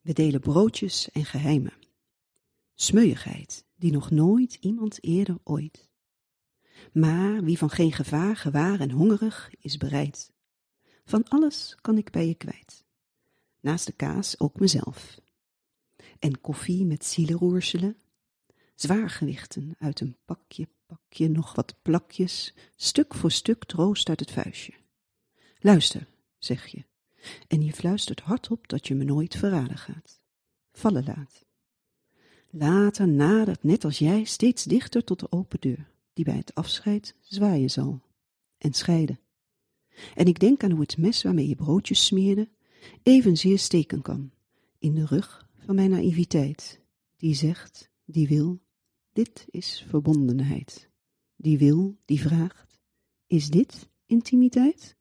We delen broodjes en geheimen. Smeuigheid die nog nooit iemand eerder ooit. Maar wie van geen gevaar gewaar en hongerig is bereid. Van alles kan ik bij je kwijt. Naast de kaas ook mezelf. En koffie met zielenroerselen. Zwaargewichten uit een pakje, pakje, nog wat plakjes. Stuk voor stuk troost uit het vuistje. Luister, zeg je. En je fluistert hardop dat je me nooit verraden gaat. Vallen laat. Later nadert net als jij steeds dichter tot de open deur, die bij het afscheid zwaaien zal. En scheiden. En ik denk aan hoe het mes waarmee je broodjes smeerde, evenzeer steken kan, in de rug van mijn naïviteit, die zegt, die wil, dit is verbondenheid. Die wil, die vraagt, is dit intimiteit?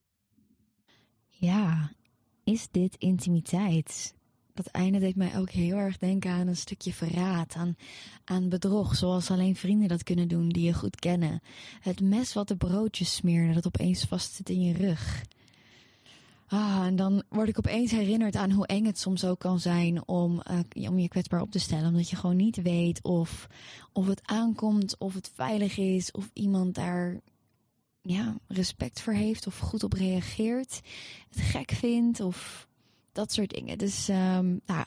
Ja, is dit intimiteit? Dat einde deed mij ook heel erg denken aan een stukje verraad, aan, aan bedrog, zoals alleen vrienden dat kunnen doen die je goed kennen. Het mes wat de broodjes smeerde, dat opeens vastzit in je rug. Ah, en dan word ik opeens herinnerd aan hoe eng het soms ook kan zijn om, uh, om je kwetsbaar op te stellen. Omdat je gewoon niet weet of, of het aankomt, of het veilig is, of iemand daar ja, respect voor heeft of goed op reageert, het gek vindt of dat soort dingen. Dus um, nou,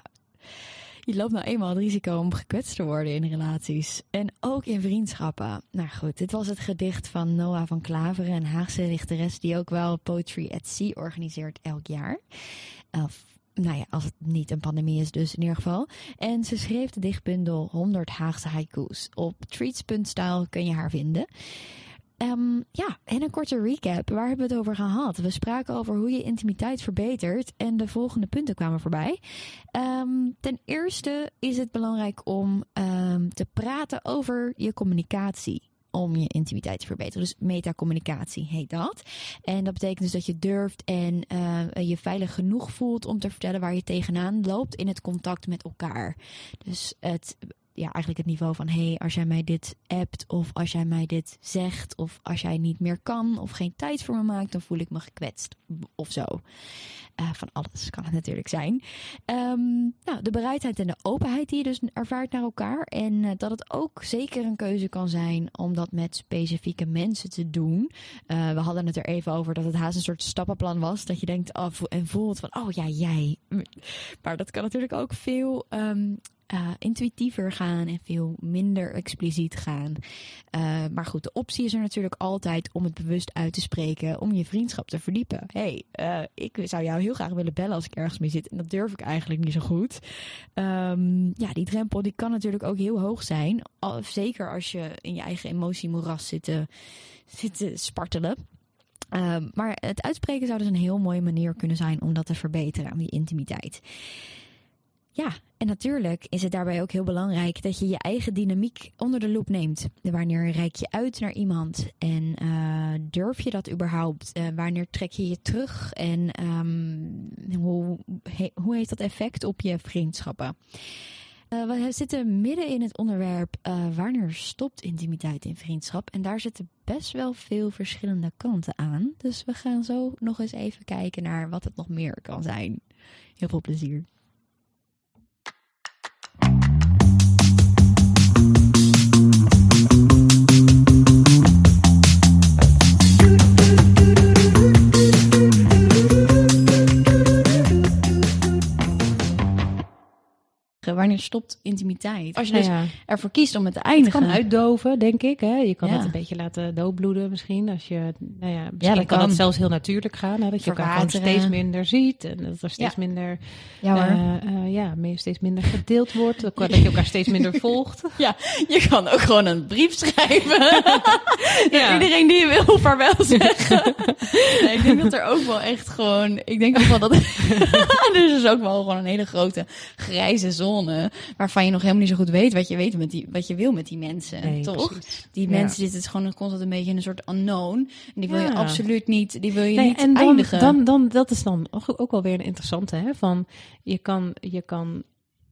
je loopt nou eenmaal het risico om gekwetst te worden in relaties en ook in vriendschappen. Nou goed, dit was het gedicht van Noah van Klaveren, een Haagse dichteres die ook wel Poetry at Sea organiseert elk jaar. Of nou ja, als het niet een pandemie is dus in ieder geval. En ze schreef de dichtbundel 100 Haagse haiku's. Op treats.style kun je haar vinden. Um, ja, en een korte recap. Waar hebben we het over gehad? We spraken over hoe je intimiteit verbetert en de volgende punten kwamen voorbij. Um, ten eerste is het belangrijk om um, te praten over je communicatie. om je intimiteit te verbeteren. Dus metacommunicatie heet dat. En dat betekent dus dat je durft en uh, je veilig genoeg voelt om te vertellen waar je tegenaan loopt in het contact met elkaar. Dus het ja, eigenlijk het niveau van: hey, als jij mij dit appt, of als jij mij dit zegt, of als jij niet meer kan, of geen tijd voor me maakt, dan voel ik me gekwetst. Of zo. Uh, van alles kan het natuurlijk zijn. Um, nou, de bereidheid en de openheid die je dus ervaart naar elkaar. En uh, dat het ook zeker een keuze kan zijn om dat met specifieke mensen te doen. Uh, we hadden het er even over dat het haast een soort stappenplan was. Dat je denkt oh, en voelt van: oh ja, jij. Maar dat kan natuurlijk ook veel. Um, uh, intuïtiever gaan en veel minder expliciet gaan. Uh, maar goed, de optie is er natuurlijk altijd om het bewust uit te spreken, om je vriendschap te verdiepen. hey, uh, ik zou jou heel graag willen bellen als ik ergens mee zit en dat durf ik eigenlijk niet zo goed. Um, ja, die drempel die kan natuurlijk ook heel hoog zijn. Zeker als je in je eigen emotiemoeras zit, te spartelen. Um, maar het uitspreken zou dus een heel mooie manier kunnen zijn om dat te verbeteren aan die intimiteit. Ja, en natuurlijk is het daarbij ook heel belangrijk dat je je eigen dynamiek onder de loep neemt. Wanneer reik je uit naar iemand en uh, durf je dat überhaupt? Uh, wanneer trek je je terug en um, hoe, hoe heeft dat effect op je vriendschappen? Uh, we zitten midden in het onderwerp wanneer stopt intimiteit in vriendschap. En daar zitten best wel veel verschillende kanten aan. Dus we gaan zo nog eens even kijken naar wat het nog meer kan zijn. Heel veel plezier. Wanneer stopt intimiteit? Als je dus ja. ervoor kiest om het te eindigen. Het kan uitdoven, denk ik. Hè? Je kan ja. het een beetje laten doodbloeden misschien. Als je, nou ja, misschien dat kan, het zelfs heel natuurlijk gaan. Hè? Dat je elkaar gewoon steeds minder ziet. En dat er steeds minder, ja, uh, uh, ja, steeds minder gedeeld wordt. Dat je elkaar steeds minder [LAUGHS] volgt. Ja, je kan ook gewoon een brief schrijven. [LAUGHS] ja. Iedereen die je wil vaarwel zeggen. [LAUGHS] nee, ik denk dat er ook wel echt gewoon... Ik denk ook wel dat... er is ook wel gewoon een hele grote grijze zone waarvan je nog helemaal niet zo goed weet wat je weet met die wat je wil met die mensen, nee, toch? Precies. Die mensen zitten gewoon constant een beetje in een soort unknown en die wil je absoluut niet, die wil je nee, niet en dan, eindigen. Dan, dan dat is dan ook, ook wel weer een interessante, hè? Van je kan je kan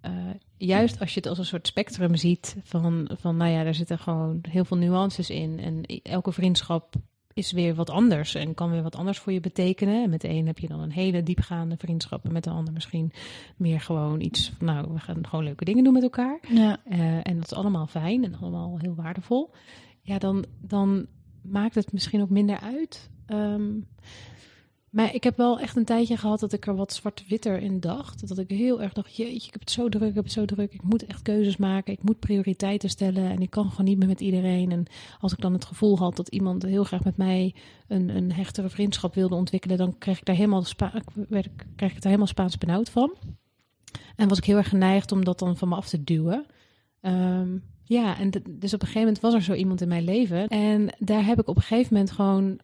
uh, juist als je het als een soort spectrum ziet van, van nou ja, daar zitten gewoon heel veel nuances in en elke vriendschap is weer wat anders en kan weer wat anders voor je betekenen. En met de een heb je dan een hele diepgaande vriendschap en met de ander misschien meer gewoon iets van, nou, we gaan gewoon leuke dingen doen met elkaar. Ja. Uh, en dat is allemaal fijn en allemaal heel waardevol. Ja, dan, dan maakt het misschien ook minder uit. Um, maar ik heb wel echt een tijdje gehad dat ik er wat zwart-witter in dacht. Dat ik heel erg dacht, jeetje, ik heb het zo druk, ik heb het zo druk. Ik moet echt keuzes maken, ik moet prioriteiten stellen. En ik kan gewoon niet meer met iedereen. En als ik dan het gevoel had dat iemand heel graag met mij een, een hechtere vriendschap wilde ontwikkelen... dan kreeg ik daar helemaal, spa werd, kreeg ik daar helemaal Spaans benauwd van. En was ik heel erg geneigd om dat dan van me af te duwen. Um, ja, en dus op een gegeven moment was er zo iemand in mijn leven. En daar heb ik op een gegeven moment gewoon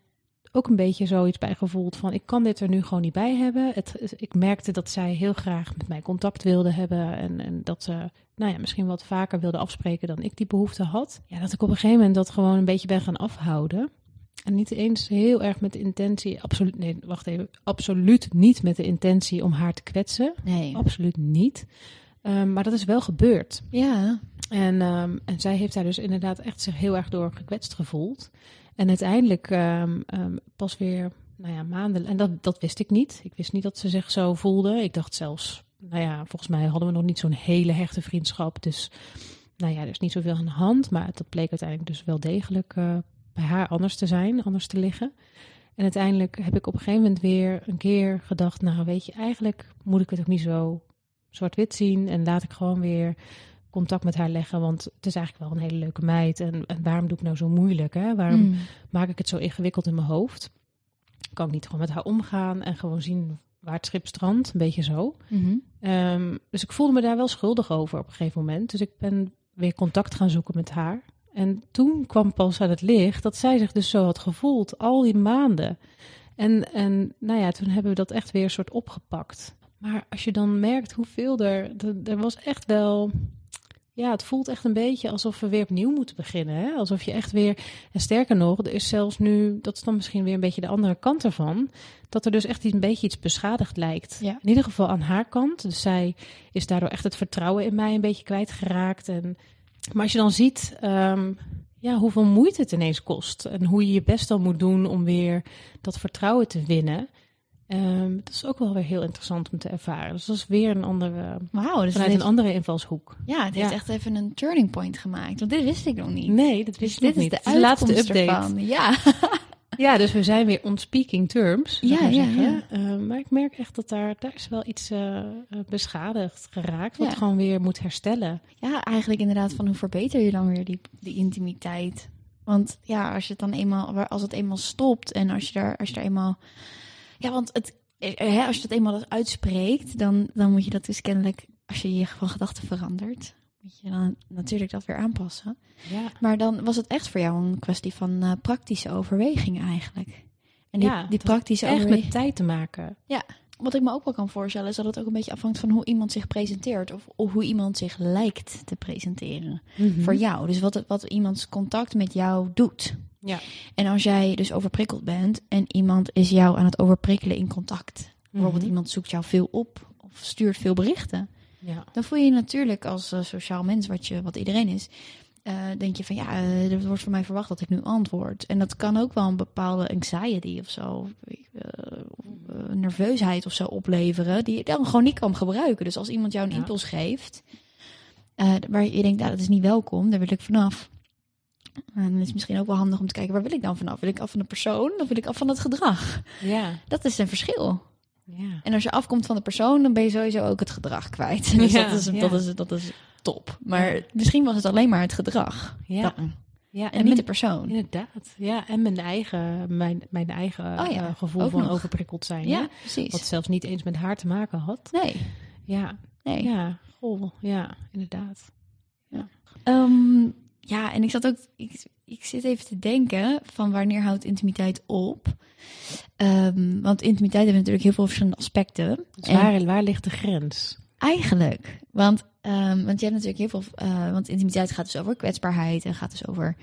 ook een beetje zoiets bij gevoeld van ik kan dit er nu gewoon niet bij hebben. Het, ik merkte dat zij heel graag met mij contact wilde hebben en, en dat ze nou ja, misschien wat vaker wilde afspreken dan ik die behoefte had. Ja, dat ik op een gegeven moment dat gewoon een beetje ben gaan afhouden. En niet eens heel erg met de intentie, absoluut, nee, wacht even, absoluut niet met de intentie om haar te kwetsen. Nee. Absoluut niet. Um, maar dat is wel gebeurd. Ja. En, um, en zij heeft daar dus inderdaad echt zich heel erg door gekwetst gevoeld. En uiteindelijk um, um, pas weer, nou ja, maanden. En dat, dat wist ik niet. Ik wist niet dat ze zich zo voelde. Ik dacht zelfs, nou ja, volgens mij hadden we nog niet zo'n hele hechte vriendschap. Dus, nou ja, er is niet zoveel aan de hand. Maar dat bleek uiteindelijk dus wel degelijk uh, bij haar anders te zijn, anders te liggen. En uiteindelijk heb ik op een gegeven moment weer een keer gedacht, nou weet je, eigenlijk moet ik het ook niet zo zwart-wit zien. En laat ik gewoon weer contact met haar leggen. Want het is eigenlijk wel een hele leuke meid. En, en waarom doe ik nou zo moeilijk? Hè? Waarom mm. maak ik het zo ingewikkeld in mijn hoofd? Kan ik niet gewoon met haar omgaan en gewoon zien waar het schip strandt? Een beetje zo. Mm -hmm. um, dus ik voelde me daar wel schuldig over op een gegeven moment. Dus ik ben weer contact gaan zoeken met haar. En toen kwam pas aan het licht dat zij zich dus zo had gevoeld al die maanden. En, en nou ja, toen hebben we dat echt weer een soort opgepakt. Maar als je dan merkt hoeveel er. Er, er was echt wel ja, het voelt echt een beetje alsof we weer opnieuw moeten beginnen. Hè? Alsof je echt weer, en sterker nog, er is zelfs nu, dat is dan misschien weer een beetje de andere kant ervan, dat er dus echt een beetje iets beschadigd lijkt. Ja. In ieder geval aan haar kant. Dus zij is daardoor echt het vertrouwen in mij een beetje kwijtgeraakt. En, maar als je dan ziet ehm, ja, hoeveel moeite het ineens kost en hoe je je best dan moet doen om weer dat vertrouwen te winnen. Ehm, dat is ook wel weer heel interessant om te ervaren. Dus dat is weer een andere, Wauw, dus vanuit heeft, een andere invalshoek. ja, het heeft Ja. echt even een turning point gemaakt. Want dit wist ik nog niet. Nee, dat Dus wist ik dit nog niet. de Het is laatste uitkomst update. ervan. Ja. Ja, dus we zijn weer on speaking terms. ik Ja, maar ja, zeggen. ja. Eh, maar ik merk echt dat daar, daar is wel iets eh, eh, beschadigd geraakt, wat Ja. gewoon weer moet herstellen. ja, eigenlijk inderdaad van hoe verbeter je dan weer die, die intimiteit. Want ja, als je het dan eenmaal, als het eenmaal stopt en als je daar, als je daar eenmaal, ja, want het, eh, hè, als je dat eenmaal uitspreekt, dan, dan moet je dat dus kennelijk, als je je van gedachten verandert, moet je dan natuurlijk dat weer aanpassen. Ja, Maar dan was het echt voor jou een kwestie van eh, praktische overweging eigenlijk. En die, Ja, die praktische echt overweging. met tijd te maken. Wat ik me ook wel kan voorstellen is dat het ook een beetje afhangt van hoe iemand zich presenteert. Of, of hoe iemand zich lijkt te presenteren. Voor jou. Dus wat, wat iemands contact met jou doet. Ja. En als jij dus overprikkeld bent en iemand is jou aan het overprikkelen in contact. Bijvoorbeeld Mhm. iemand zoekt jou veel op of stuurt veel berichten. Ja. Dan voel je je natuurlijk als eh, sociaal mens, wat, je, wat iedereen is, eh, denk je van ja, eh, er wordt van mij verwacht dat ik nu antwoord. En dat kan ook wel een bepaalde anxiety of zo, eh, nerveusheid of zo opleveren, die je dan gewoon niet kan gebruiken. Dus als iemand jou een Ja. impuls geeft, eh, waar je denkt, nou, dat is niet welkom, daar wil ik vanaf. En dan is het misschien ook wel handig om te kijken, waar wil ik dan vanaf? Wil ik af van de persoon of wil ik af van het gedrag? Ja. Dat is een verschil. Ja. En als je afkomt van de persoon, dan ben je sowieso ook het gedrag kwijt. [LAUGHS] Dus Ja, dat, is, ja. dat, is, dat is top. Maar misschien was het alleen maar het gedrag. Ja. dan. ja. En niet mijn- de persoon. Inderdaad. Ja, en mijn eigen, mijn, mijn eigen Oh ja, eh, gevoel van nog. overprikkeld zijn. Ja, hè? precies. Wat zelfs niet eens met haar te maken had. Nee, Ja, nee. ja, goh, ja, inderdaad. Ehm, ja, en ik zat ook... Ik, ik zit even te denken van wanneer houdt intimiteit op? Ehm, want intimiteit heeft natuurlijk heel veel verschillende aspecten. Dus En- waar, waar ligt de grens? Eigenlijk. Want, ehm, want je hebt natuurlijk heel veel... eh, want intimiteit gaat dus over kwetsbaarheid en gaat dus over...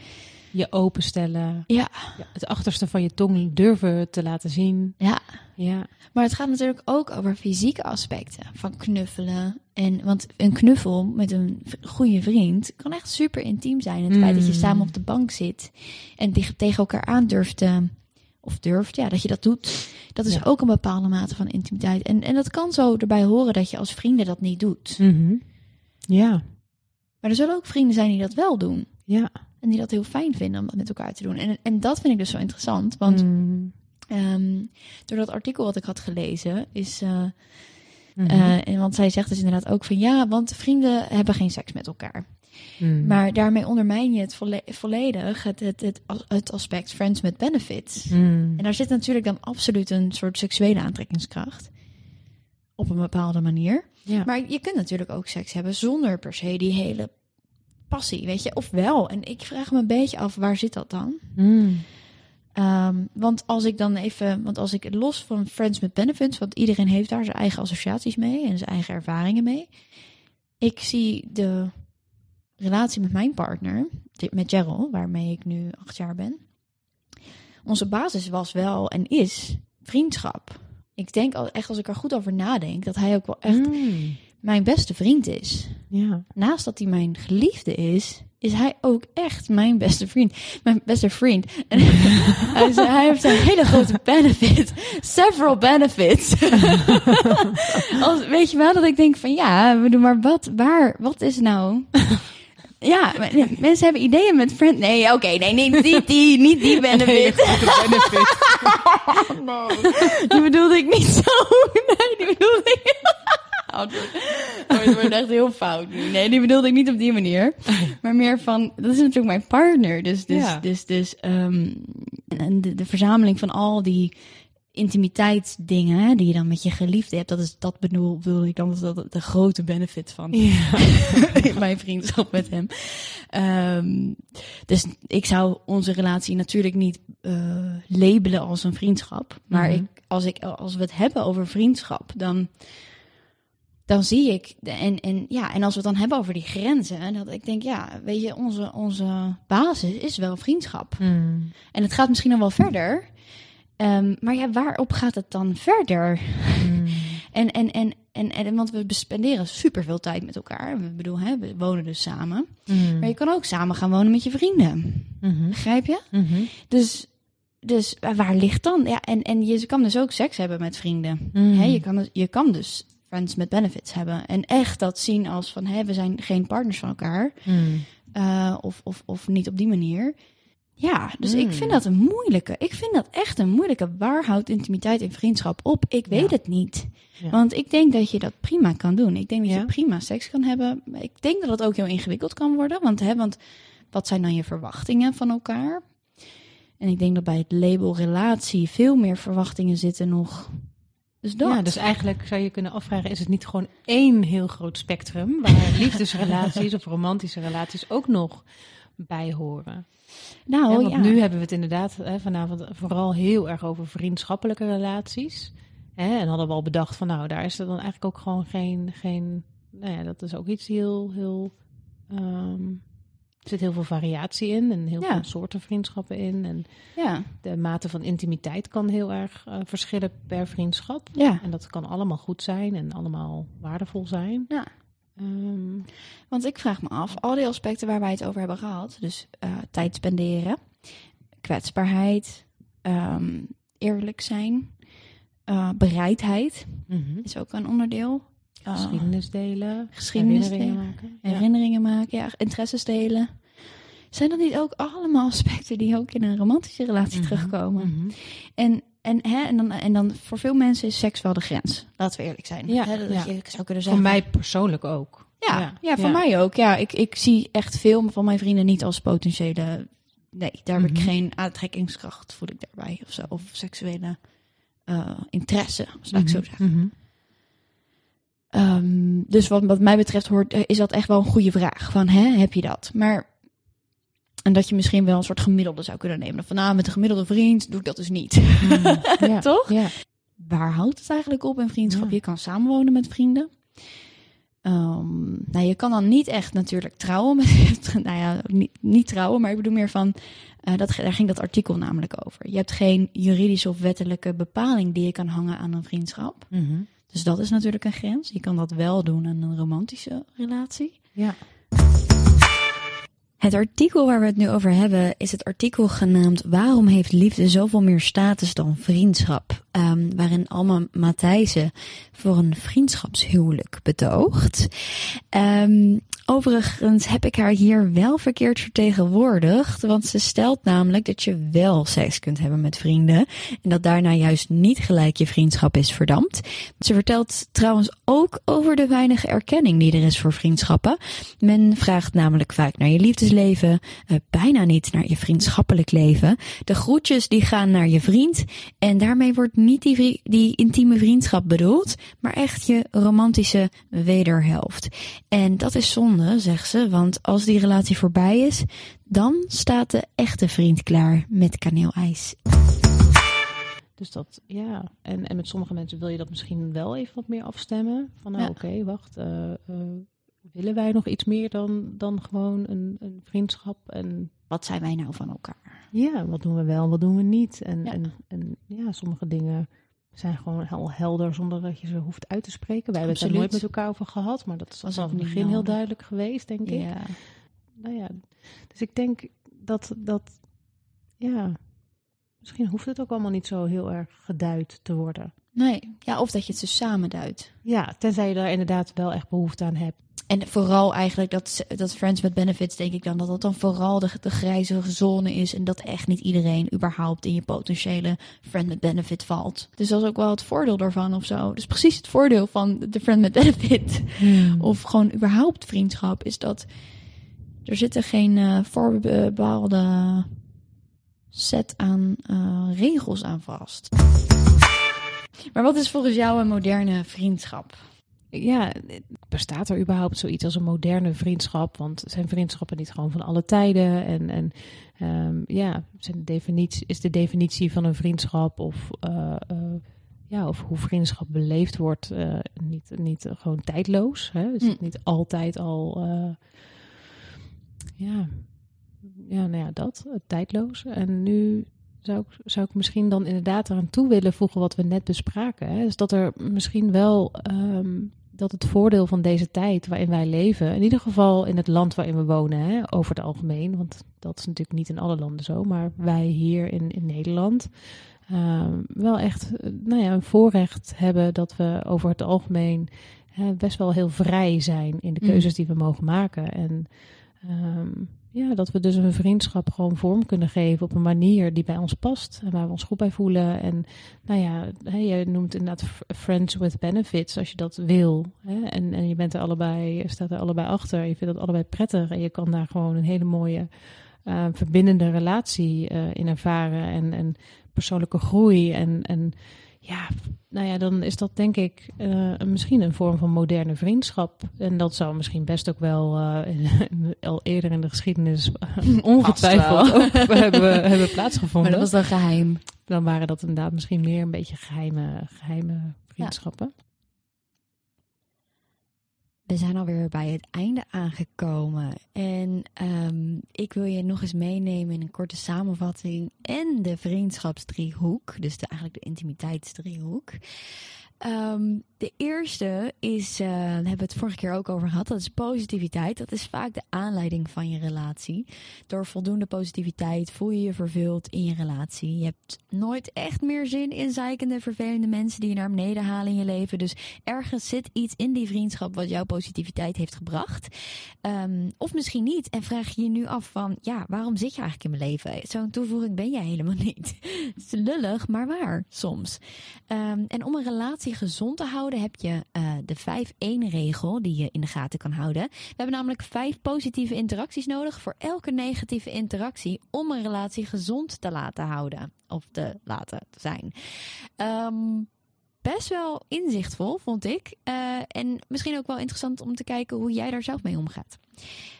Je openstellen. Ja. Ja, het achterste van je tong durven te laten zien. Ja, Ja, Maar het gaat natuurlijk ook over fysieke aspecten van knuffelen. En, want een knuffel met een goede vriend kan echt super intiem zijn. Het feit dat je Mm. samen op de bank zit en tegen, tegen elkaar aandurft te, of durft, ja, dat je dat doet. Dat is Ja. ook een bepaalde mate van intimiteit. En, en dat kan zo erbij horen dat je als vrienden dat niet doet. Mhm. ja, Maar er zullen ook vrienden zijn die dat wel doen. ja. En die dat heel fijn vinden om dat met elkaar te doen. En, en dat vind ik dus zo interessant. Want Mm. door dat artikel wat ik had gelezen, is. eh, Mhm. Eh, en want zij zegt dus inderdaad ook van ja, want vrienden hebben geen seks met elkaar. Mm. Maar daarmee ondermijn je het volle- volledig het, het, het, het aspect friends with benefits. Mm. En daar zit natuurlijk dan absoluut een soort seksuele aantrekkingskracht. Op een bepaalde manier. ja. Maar je kunt natuurlijk ook seks hebben zonder per se die hele passie, weet je. Of wel. En ik vraag me een beetje af, waar zit dat dan? Mm. Ehm, want als ik dan even, want als ik los van Friends with Benefits, want iedereen heeft daar zijn eigen associaties mee en zijn eigen ervaringen mee. Ik zie de relatie met mijn partner, met Gerald, waarmee ik nu acht jaar ben. Onze basis was wel en is vriendschap. Ik denk al echt als ik er goed over nadenk, dat hij ook wel echt Mm. mijn beste vriend is. Ja. Naast dat hij mijn geliefde is, is hij ook echt mijn beste vriend. Mijn beste vriend. En [LAUGHS] hij, zei, hij heeft een hele grote benefit. Several benefits. [LAUGHS] Als, weet je wel, dat ik denk van ja, we doen maar wat, waar, wat is nou... Ja, nee, mensen hebben ideeën met friend. Nee, oké, nee, niet die, niet die benefit. nee, [LAUGHS] die bedoelde ik niet zo. Nee, die bedoelde ik. [LAUGHS] Oh, het wordt- oh, echt heel fout nu. Nee, die bedoelde ik niet op die manier. Maar meer van, dat is natuurlijk mijn partner. Dus, dus, Ja. dus, dus ehm, en de, de verzameling van al die intimiteitsdingen hè, die je dan met je geliefde hebt. Dat is, dat bedoel, bedoel ik dan, is dat de grote benefit van Ja. [LAUGHS] mijn vriendschap met hem. Ehm, dus ik zou onze relatie natuurlijk niet eh, labelen als een vriendschap. Maar Mhm. ik, als, ik, als we het hebben over vriendschap, dan, dan zie ik, en, en, ja, en als we het dan hebben over die grenzen, dat ik denk, ja, weet je, onze, onze basis is wel vriendschap. Mm. En het gaat misschien nog wel verder. Ehm, maar ja, waarop gaat het dan verder? Mm. [LAUGHS] En, en, en, en, en want we spenderen superveel tijd met elkaar. We bedoel, hè, we wonen dus samen. Mm. Maar je kan ook samen gaan wonen met je vrienden. Mhm. Begrijp je? Mhm. Dus, dus waar ligt dan? Ja, en, en je kan dus ook seks hebben met vrienden. Mm. Hè, je, kan dus, je kan dus friends met benefits hebben. En echt dat zien als van, hè, we zijn geen partners van elkaar. Mm. eh, of, of, of niet op die manier. Ja, dus ik vind dat een moeilijke. Ik vind dat echt een moeilijke. Waar houdt intimiteit en vriendschap op? Ik weet Ja. het niet. Ja. Want ik denk dat je dat prima kan doen. Ik denk dat Ja. je prima seks kan hebben. Ik denk dat het ook heel ingewikkeld kan worden. Want, hè, want wat zijn dan je verwachtingen van elkaar? En ik denk dat bij het label relatie veel meer verwachtingen zitten nog. Dus dat. Ja, dus eigenlijk zou je kunnen afvragen, is het niet gewoon één heel groot spectrum waar [LAUGHS] liefdesrelaties of romantische relaties ook nog bij horen? nou, Hè, want ja. nu hebben we het inderdaad hè, vanavond vooral heel erg over vriendschappelijke relaties. Hè, en hadden we al bedacht van nou, daar is er dan eigenlijk ook gewoon geen, geen nou ja, dat is ook iets heel, heel, ehm, er zit heel veel variatie in en heel Ja. veel soorten vriendschappen in. En ja, de mate van intimiteit kan heel erg eh, verschillen per vriendschap. ja. En dat kan allemaal goed zijn en allemaal waardevol zijn. Ja. Ehm, Want ik vraag me af, al die aspecten waar wij het over hebben gehad, dus eh, tijd spenderen, kwetsbaarheid, ehm, eerlijk zijn, eh, bereidheid mhm. is ook een onderdeel. Eh, Geschiedenis delen, geschiedenis herinneringen delen. maken. Ja. herinneringen maken, ja, interesses delen. Zijn dat niet ook allemaal [LAUGHS] aspecten die ook in een romantische relatie Mhm, terugkomen? mhm. En, en, hè, en, dan, en dan voor veel mensen is seks wel de grens. Laten we eerlijk zijn. Ja, Hè, dat ja. je zou kunnen Voor zeggen. mij persoonlijk ook. Ja, ja, voor mij ook. Ja, ik, ik zie echt veel van mijn vrienden niet als potentiële. Nee, daar heb ik Mhm. geen aantrekkingskracht, voel ik daarbij of zo. Of seksuele eh, interesse, zou ik zo Mhm, zeggen. mhm. Ehm, dus wat, wat mij betreft hoort, eh, is dat echt wel een goede vraag. Van, hè, heb je dat? Maar, en dat je misschien wel een soort gemiddelde zou kunnen nemen. Van, nou, met een gemiddelde vriend doe ik dat dus niet. Ja. [LAUGHS] Toch? Waar houdt het eigenlijk op in vriendschap? Je kan samenwonen met vrienden. Ehm, nou, je kan dan niet echt natuurlijk trouwen. Met, [LAUGHS] nou ja, niet, niet trouwen, maar ik bedoel meer van... eh, dat, daar ging dat artikel namelijk over. Je hebt geen juridische of wettelijke bepaling die je kan hangen aan een vriendschap. Mhm. Dus dat is natuurlijk een grens. Je kan dat wel doen aan een romantische relatie. Ja. Het artikel waar we het nu over hebben is het artikel genaamd Waarom heeft liefde zoveel meer status dan vriendschap? Ehm, waarin Alma Matthijssen voor een vriendschapshuwelijk betoogt. Ehm, overigens heb ik haar hier wel verkeerd vertegenwoordigd, want ze stelt namelijk dat je wel seks kunt hebben met vrienden en dat daarna juist niet gelijk je vriendschap is verdampt. Ze vertelt trouwens ook over de weinige erkenning die er is voor vriendschappen. Men vraagt namelijk vaak naar je liefdesleven, eh, bijna niet naar je vriendschappelijk leven. De groetjes die gaan naar je vriend en daarmee wordt niet die, die intieme vriendschap bedoeld, maar echt je romantische wederhelft. En dat is zonde, zegt ze, want als die relatie voorbij is, dan staat de echte vriend klaar met kaneelijs. Dus dat, ja. En, en met sommige mensen wil je dat misschien wel even wat meer afstemmen. Van nou, Ja. oké, wacht. eh, eh, willen wij nog iets meer dan, dan gewoon een, een vriendschap? En Wat zijn wij nou van elkaar? ja, wat doen we wel wat doen we niet? En Ja. ja, en, en, ja sommige dingen zijn gewoon heel helder zonder dat je ze hoeft uit te spreken. Wij hebben het er nooit met elkaar over gehad, maar dat is Was vanaf het begin heel duidelijk geweest, denk ik. Ja. Nou ja, dus ik denk dat, dat, ja, misschien hoeft het ook allemaal niet zo heel erg geduid te worden. Nee, ja, of dat je het dus samen duidt. Ja, tenzij je daar inderdaad wel echt behoefte aan hebt. En vooral eigenlijk dat, dat Friends with Benefits, denk ik dan, dat dat dan vooral de, de grijze zone is. En dat echt niet iedereen überhaupt in je potentiële Friend with Benefit valt. Dus dat is ook wel het voordeel daarvan of zo. Dus precies het voordeel van de Friend with Benefit. Of gewoon überhaupt vriendschap, is dat er zitten geen voorbepaalde set aan eh, regels aan vast. Maar wat is volgens jou een moderne vriendschap? Ja, bestaat er überhaupt zoiets als een moderne vriendschap? Want zijn vriendschappen niet gewoon van alle tijden? En, en ehm, ja, zijn de definitie, is de definitie van een vriendschap of eh, eh, ja, of hoe vriendschap beleefd wordt, uh, niet, niet gewoon tijdloos. Hè? Is het niet altijd al, ja, ja, nou ja, dat, tijdloos. En nu zou ik, zou ik misschien dan inderdaad eraan toe willen voegen wat we net bespraken. Hè? Dus dat er misschien wel um, dat het voordeel van deze tijd waarin wij leven, in ieder geval in het land waarin we wonen, hè, over het algemeen, want dat is natuurlijk niet in alle landen zo, maar wij hier in, in Nederland um, wel echt nou ja, een voorrecht hebben dat we over het algemeen best wel heel vrij zijn in de keuzes die we mogen maken. En um, ja, dat we dus een vriendschap gewoon vorm kunnen geven op een manier die bij ons past en waar we ons goed bij voelen. En nou ja, je noemt inderdaad friends with benefits als je dat wil. Hè, en, en je bent er allebei, staat er allebei achter, je vindt dat allebei prettig en je kan daar gewoon een hele mooie uh, verbindende relatie uh, in ervaren en, en persoonlijke groei en, en ja, nou ja, dan is dat denk ik uh, misschien een vorm van moderne vriendschap. En dat zou misschien best ook wel uh, [LAUGHS] al eerder in de geschiedenis ongetwijfeld ook [LAUGHS] hebben, hebben plaatsgevonden. Maar dat was dan geheim. Dan waren dat inderdaad misschien meer een beetje geheime, geheime vriendschappen. Ja. We zijn alweer bij het einde aangekomen. En um, ik wil je nog eens meenemen in een korte samenvatting en de vriendschapsdriehoek. Dus de, eigenlijk de intimiteitsdriehoek. Um, de eerste is, uh, daar hebben we het vorige keer ook over gehad, dat is positiviteit. Dat is vaak de aanleiding van je relatie. Door voldoende positiviteit voel je je vervuld in je relatie. Je hebt nooit echt meer zin in zeikende, vervelende mensen die je naar beneden halen in je leven. Dus ergens zit iets in die vriendschap wat jouw positiviteit heeft gebracht. Um, of misschien niet. En vraag je je nu af van, ja, waarom zit je eigenlijk in mijn leven? Zo'n toevoeging ben jij helemaal [LAUGHS] niet. Het is lullig, maar waar soms. Um, en om een relatie gezond te houden heb je uh, de 5-1-regel die je in de gaten kan houden. We hebben namelijk vijf positieve interacties nodig voor elke negatieve interactie om een relatie gezond te laten houden of te laten zijn. Um, best wel inzichtvol, vond ik. Uh, en misschien ook wel interessant om te kijken hoe jij daar zelf mee omgaat.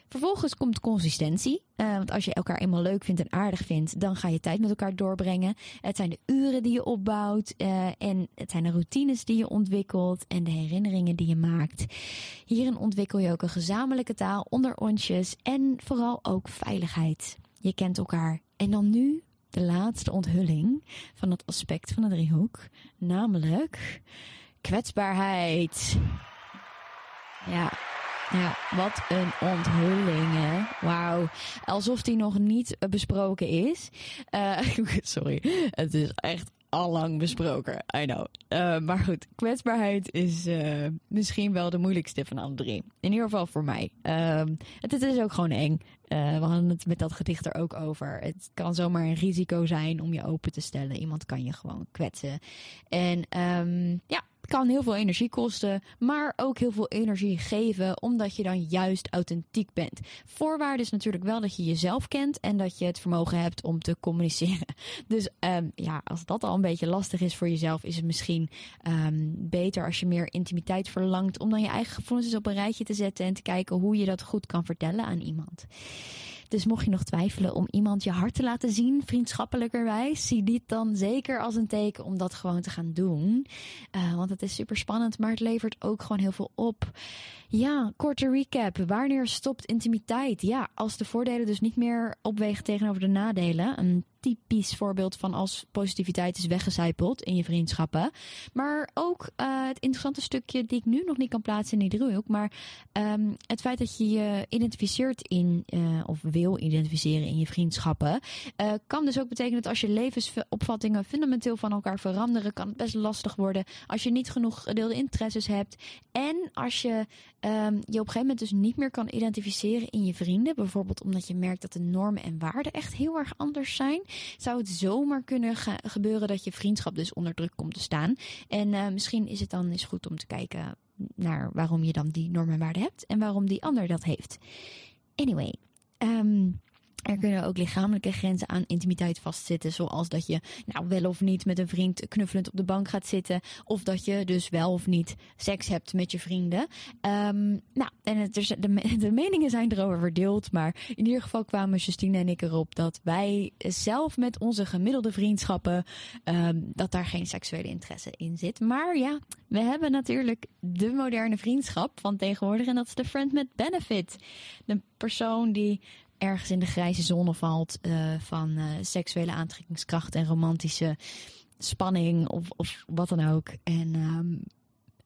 Vervolgens komt consistentie. Uh, want als je elkaar eenmaal leuk vindt en aardig vindt, dan ga je tijd met elkaar doorbrengen. Het zijn de uren die je opbouwt uh, en het zijn de routines die je ontwikkelt en de herinneringen die je maakt. Hierin ontwikkel je ook een gezamenlijke taal onder onsjes en vooral ook veiligheid. Je kent elkaar. En dan nu de laatste onthulling van het aspect van de driehoek, namelijk kwetsbaarheid. Ja, ja, wat een onthulling, hè? Wauw. Alsof die nog niet besproken is. Uh, [LAUGHS] sorry, het is echt allang besproken. I know. Uh, maar goed, kwetsbaarheid is uh, misschien wel de moeilijkste van alle drie. In ieder geval voor mij. Uh, het, het, is ook gewoon eng. we hadden het met dat gedicht er ook over. Het kan zomaar een risico zijn om je open te stellen. Iemand kan je gewoon kwetsen. En um, ja, kan heel veel energie kosten, maar ook heel veel energie geven, omdat je dan juist authentiek bent. Voorwaarde is natuurlijk wel dat je jezelf kent en dat je het vermogen hebt om te communiceren. [LAUGHS] Dus um, ja, als dat al een beetje lastig is voor jezelf, is het misschien um, beter als je meer intimiteit verlangt, om dan je eigen gevoelens op een rijtje te zetten en te kijken hoe je dat goed kan vertellen aan iemand. Dus mocht je nog twijfelen om iemand je hart te laten zien, vriendschappelijkerwijs, zie dit dan zeker als een teken om dat gewoon te gaan doen. Uh, want het is super spannend, maar het levert ook gewoon heel veel op. Ja, korte recap. Wanneer stopt intimiteit? Ja, als de voordelen dus niet meer opwegen tegenover de nadelen. Een typisch voorbeeld van als positiviteit is weggecijpeld in je vriendschappen. Maar ook uh, het interessante stukje die ik nu nog niet kan plaatsen in die driehoek. Maar um, het feit dat je je identificeert in, uh, of wil identificeren in je vriendschappen. Uh, kan dus ook betekenen dat als je levensopvattingen fundamenteel van elkaar veranderen, kan het best lastig worden. Als je niet genoeg gedeelde interesses hebt. En als je um, je op een gegeven moment dus niet meer kan identificeren in je vrienden. Bijvoorbeeld omdat je merkt dat de normen en waarden echt heel erg anders zijn. Zou het zomaar kunnen gebeuren dat je vriendschap dus onder druk komt te staan. En uh, misschien is het dan eens goed om te kijken naar waarom je dan die normen en waarden hebt. En waarom die ander dat heeft. Anyway. Um, Er kunnen ook lichamelijke grenzen aan intimiteit vastzitten. Zoals dat je nou wel of niet met een vriend knuffelend op de bank gaat zitten. Of dat je dus wel of niet seks hebt met je vrienden. Ehm, nou, en de meningen zijn erover verdeeld. Maar in ieder geval kwamen Justine en ik erop dat wij zelf met onze gemiddelde vriendschappen. ehm, dat daar geen seksuele interesse in zit. Maar ja, we hebben natuurlijk de moderne vriendschap van tegenwoordig. En dat is de friend met benefit. De persoon die ergens in de grijze zone valt eh, van eh, seksuele aantrekkingskracht en romantische spanning of, of wat dan ook. En ehm,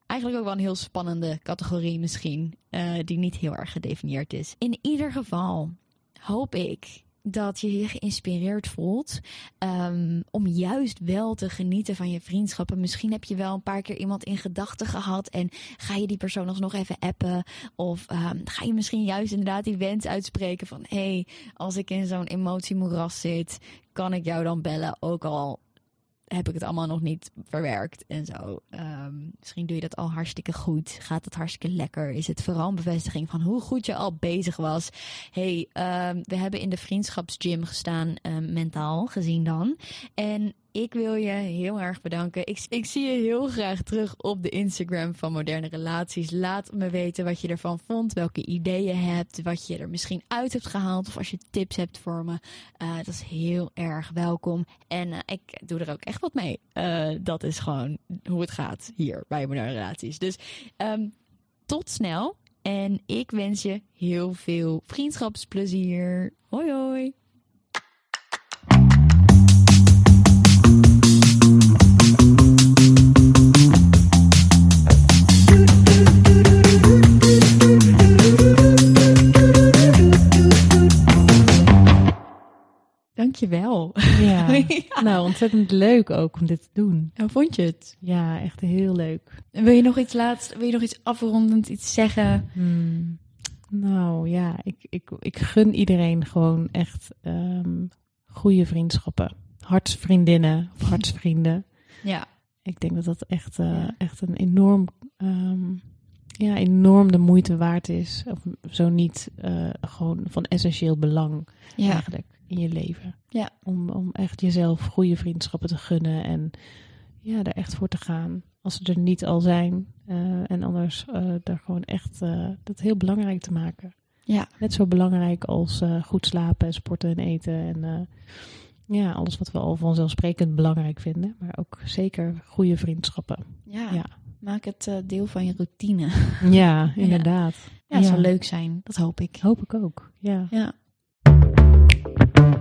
eigenlijk ook wel een heel spannende categorie misschien, eh, die niet heel erg gedefinieerd is. In ieder geval hoop ik dat je je geïnspireerd voelt ehm, om juist wel te genieten van je vriendschappen. Misschien heb je wel een paar keer iemand in gedachten gehad en ga je die persoon alsnog even appen. Of ehm, ga je misschien juist inderdaad die wens uitspreken van hé, hey, als ik in zo'n emotiemoeras zit, kan ik jou dan bellen, ook al heb ik het allemaal nog niet verwerkt en zo. Ehm, misschien doe je dat al hartstikke goed. Gaat het hartstikke lekker? Is het vooral een bevestiging van hoe goed je al bezig was? hey, ehm, we hebben in de vriendschapsgym gestaan, ehm, mentaal gezien dan. En ik wil je heel erg bedanken. Ik, ik zie je heel graag terug op de Instagram van Moderne Relaties. Laat me weten wat je ervan vond, welke ideeën je hebt, wat je er misschien uit hebt gehaald of als je tips hebt voor me. Uh, dat is heel erg welkom. En uh, ik doe er ook echt wat mee. Uh, dat is gewoon hoe het gaat hier bij Moderne Relaties. Dus um, tot snel. En ik wens je heel veel vriendschapsplezier. Hoi hoi. Dankjewel. Ja. [LAUGHS] ja. Nou, ontzettend leuk ook om dit te doen. Hoe vond je het? Ja, echt heel leuk. En wil je nog iets laatst, wil je nog iets afrondend, iets zeggen? Hmm. Nou ja, ik, ik, ik gun iedereen gewoon echt um, goede vriendschappen. Hartsvriendinnen of [LAUGHS] hartsvrienden. ja. Ik denk dat dat echt, uh, ja. echt een enorm, um, ja, enorm de moeite waard is. Of zo niet uh, gewoon van essentieel belang ja. eigenlijk in je leven. Ja. Om, om echt jezelf goede vriendschappen te gunnen en ja, er echt voor te gaan. Als ze er niet al zijn. Uh, en anders uh, daar gewoon echt uh, dat heel belangrijk te maken. Ja. Net zo belangrijk als goed slapen en sporten en eten. En ja, alles wat we al vanzelfsprekend belangrijk vinden. Maar ook zeker goede vriendschappen. Ja. ja. Maak het deel van je routine. Ja, [LAUGHS] inderdaad. Ja, het ja. zal leuk zijn. Dat hoop ik. Hoop ik ook. Ja. Ja. Thank you.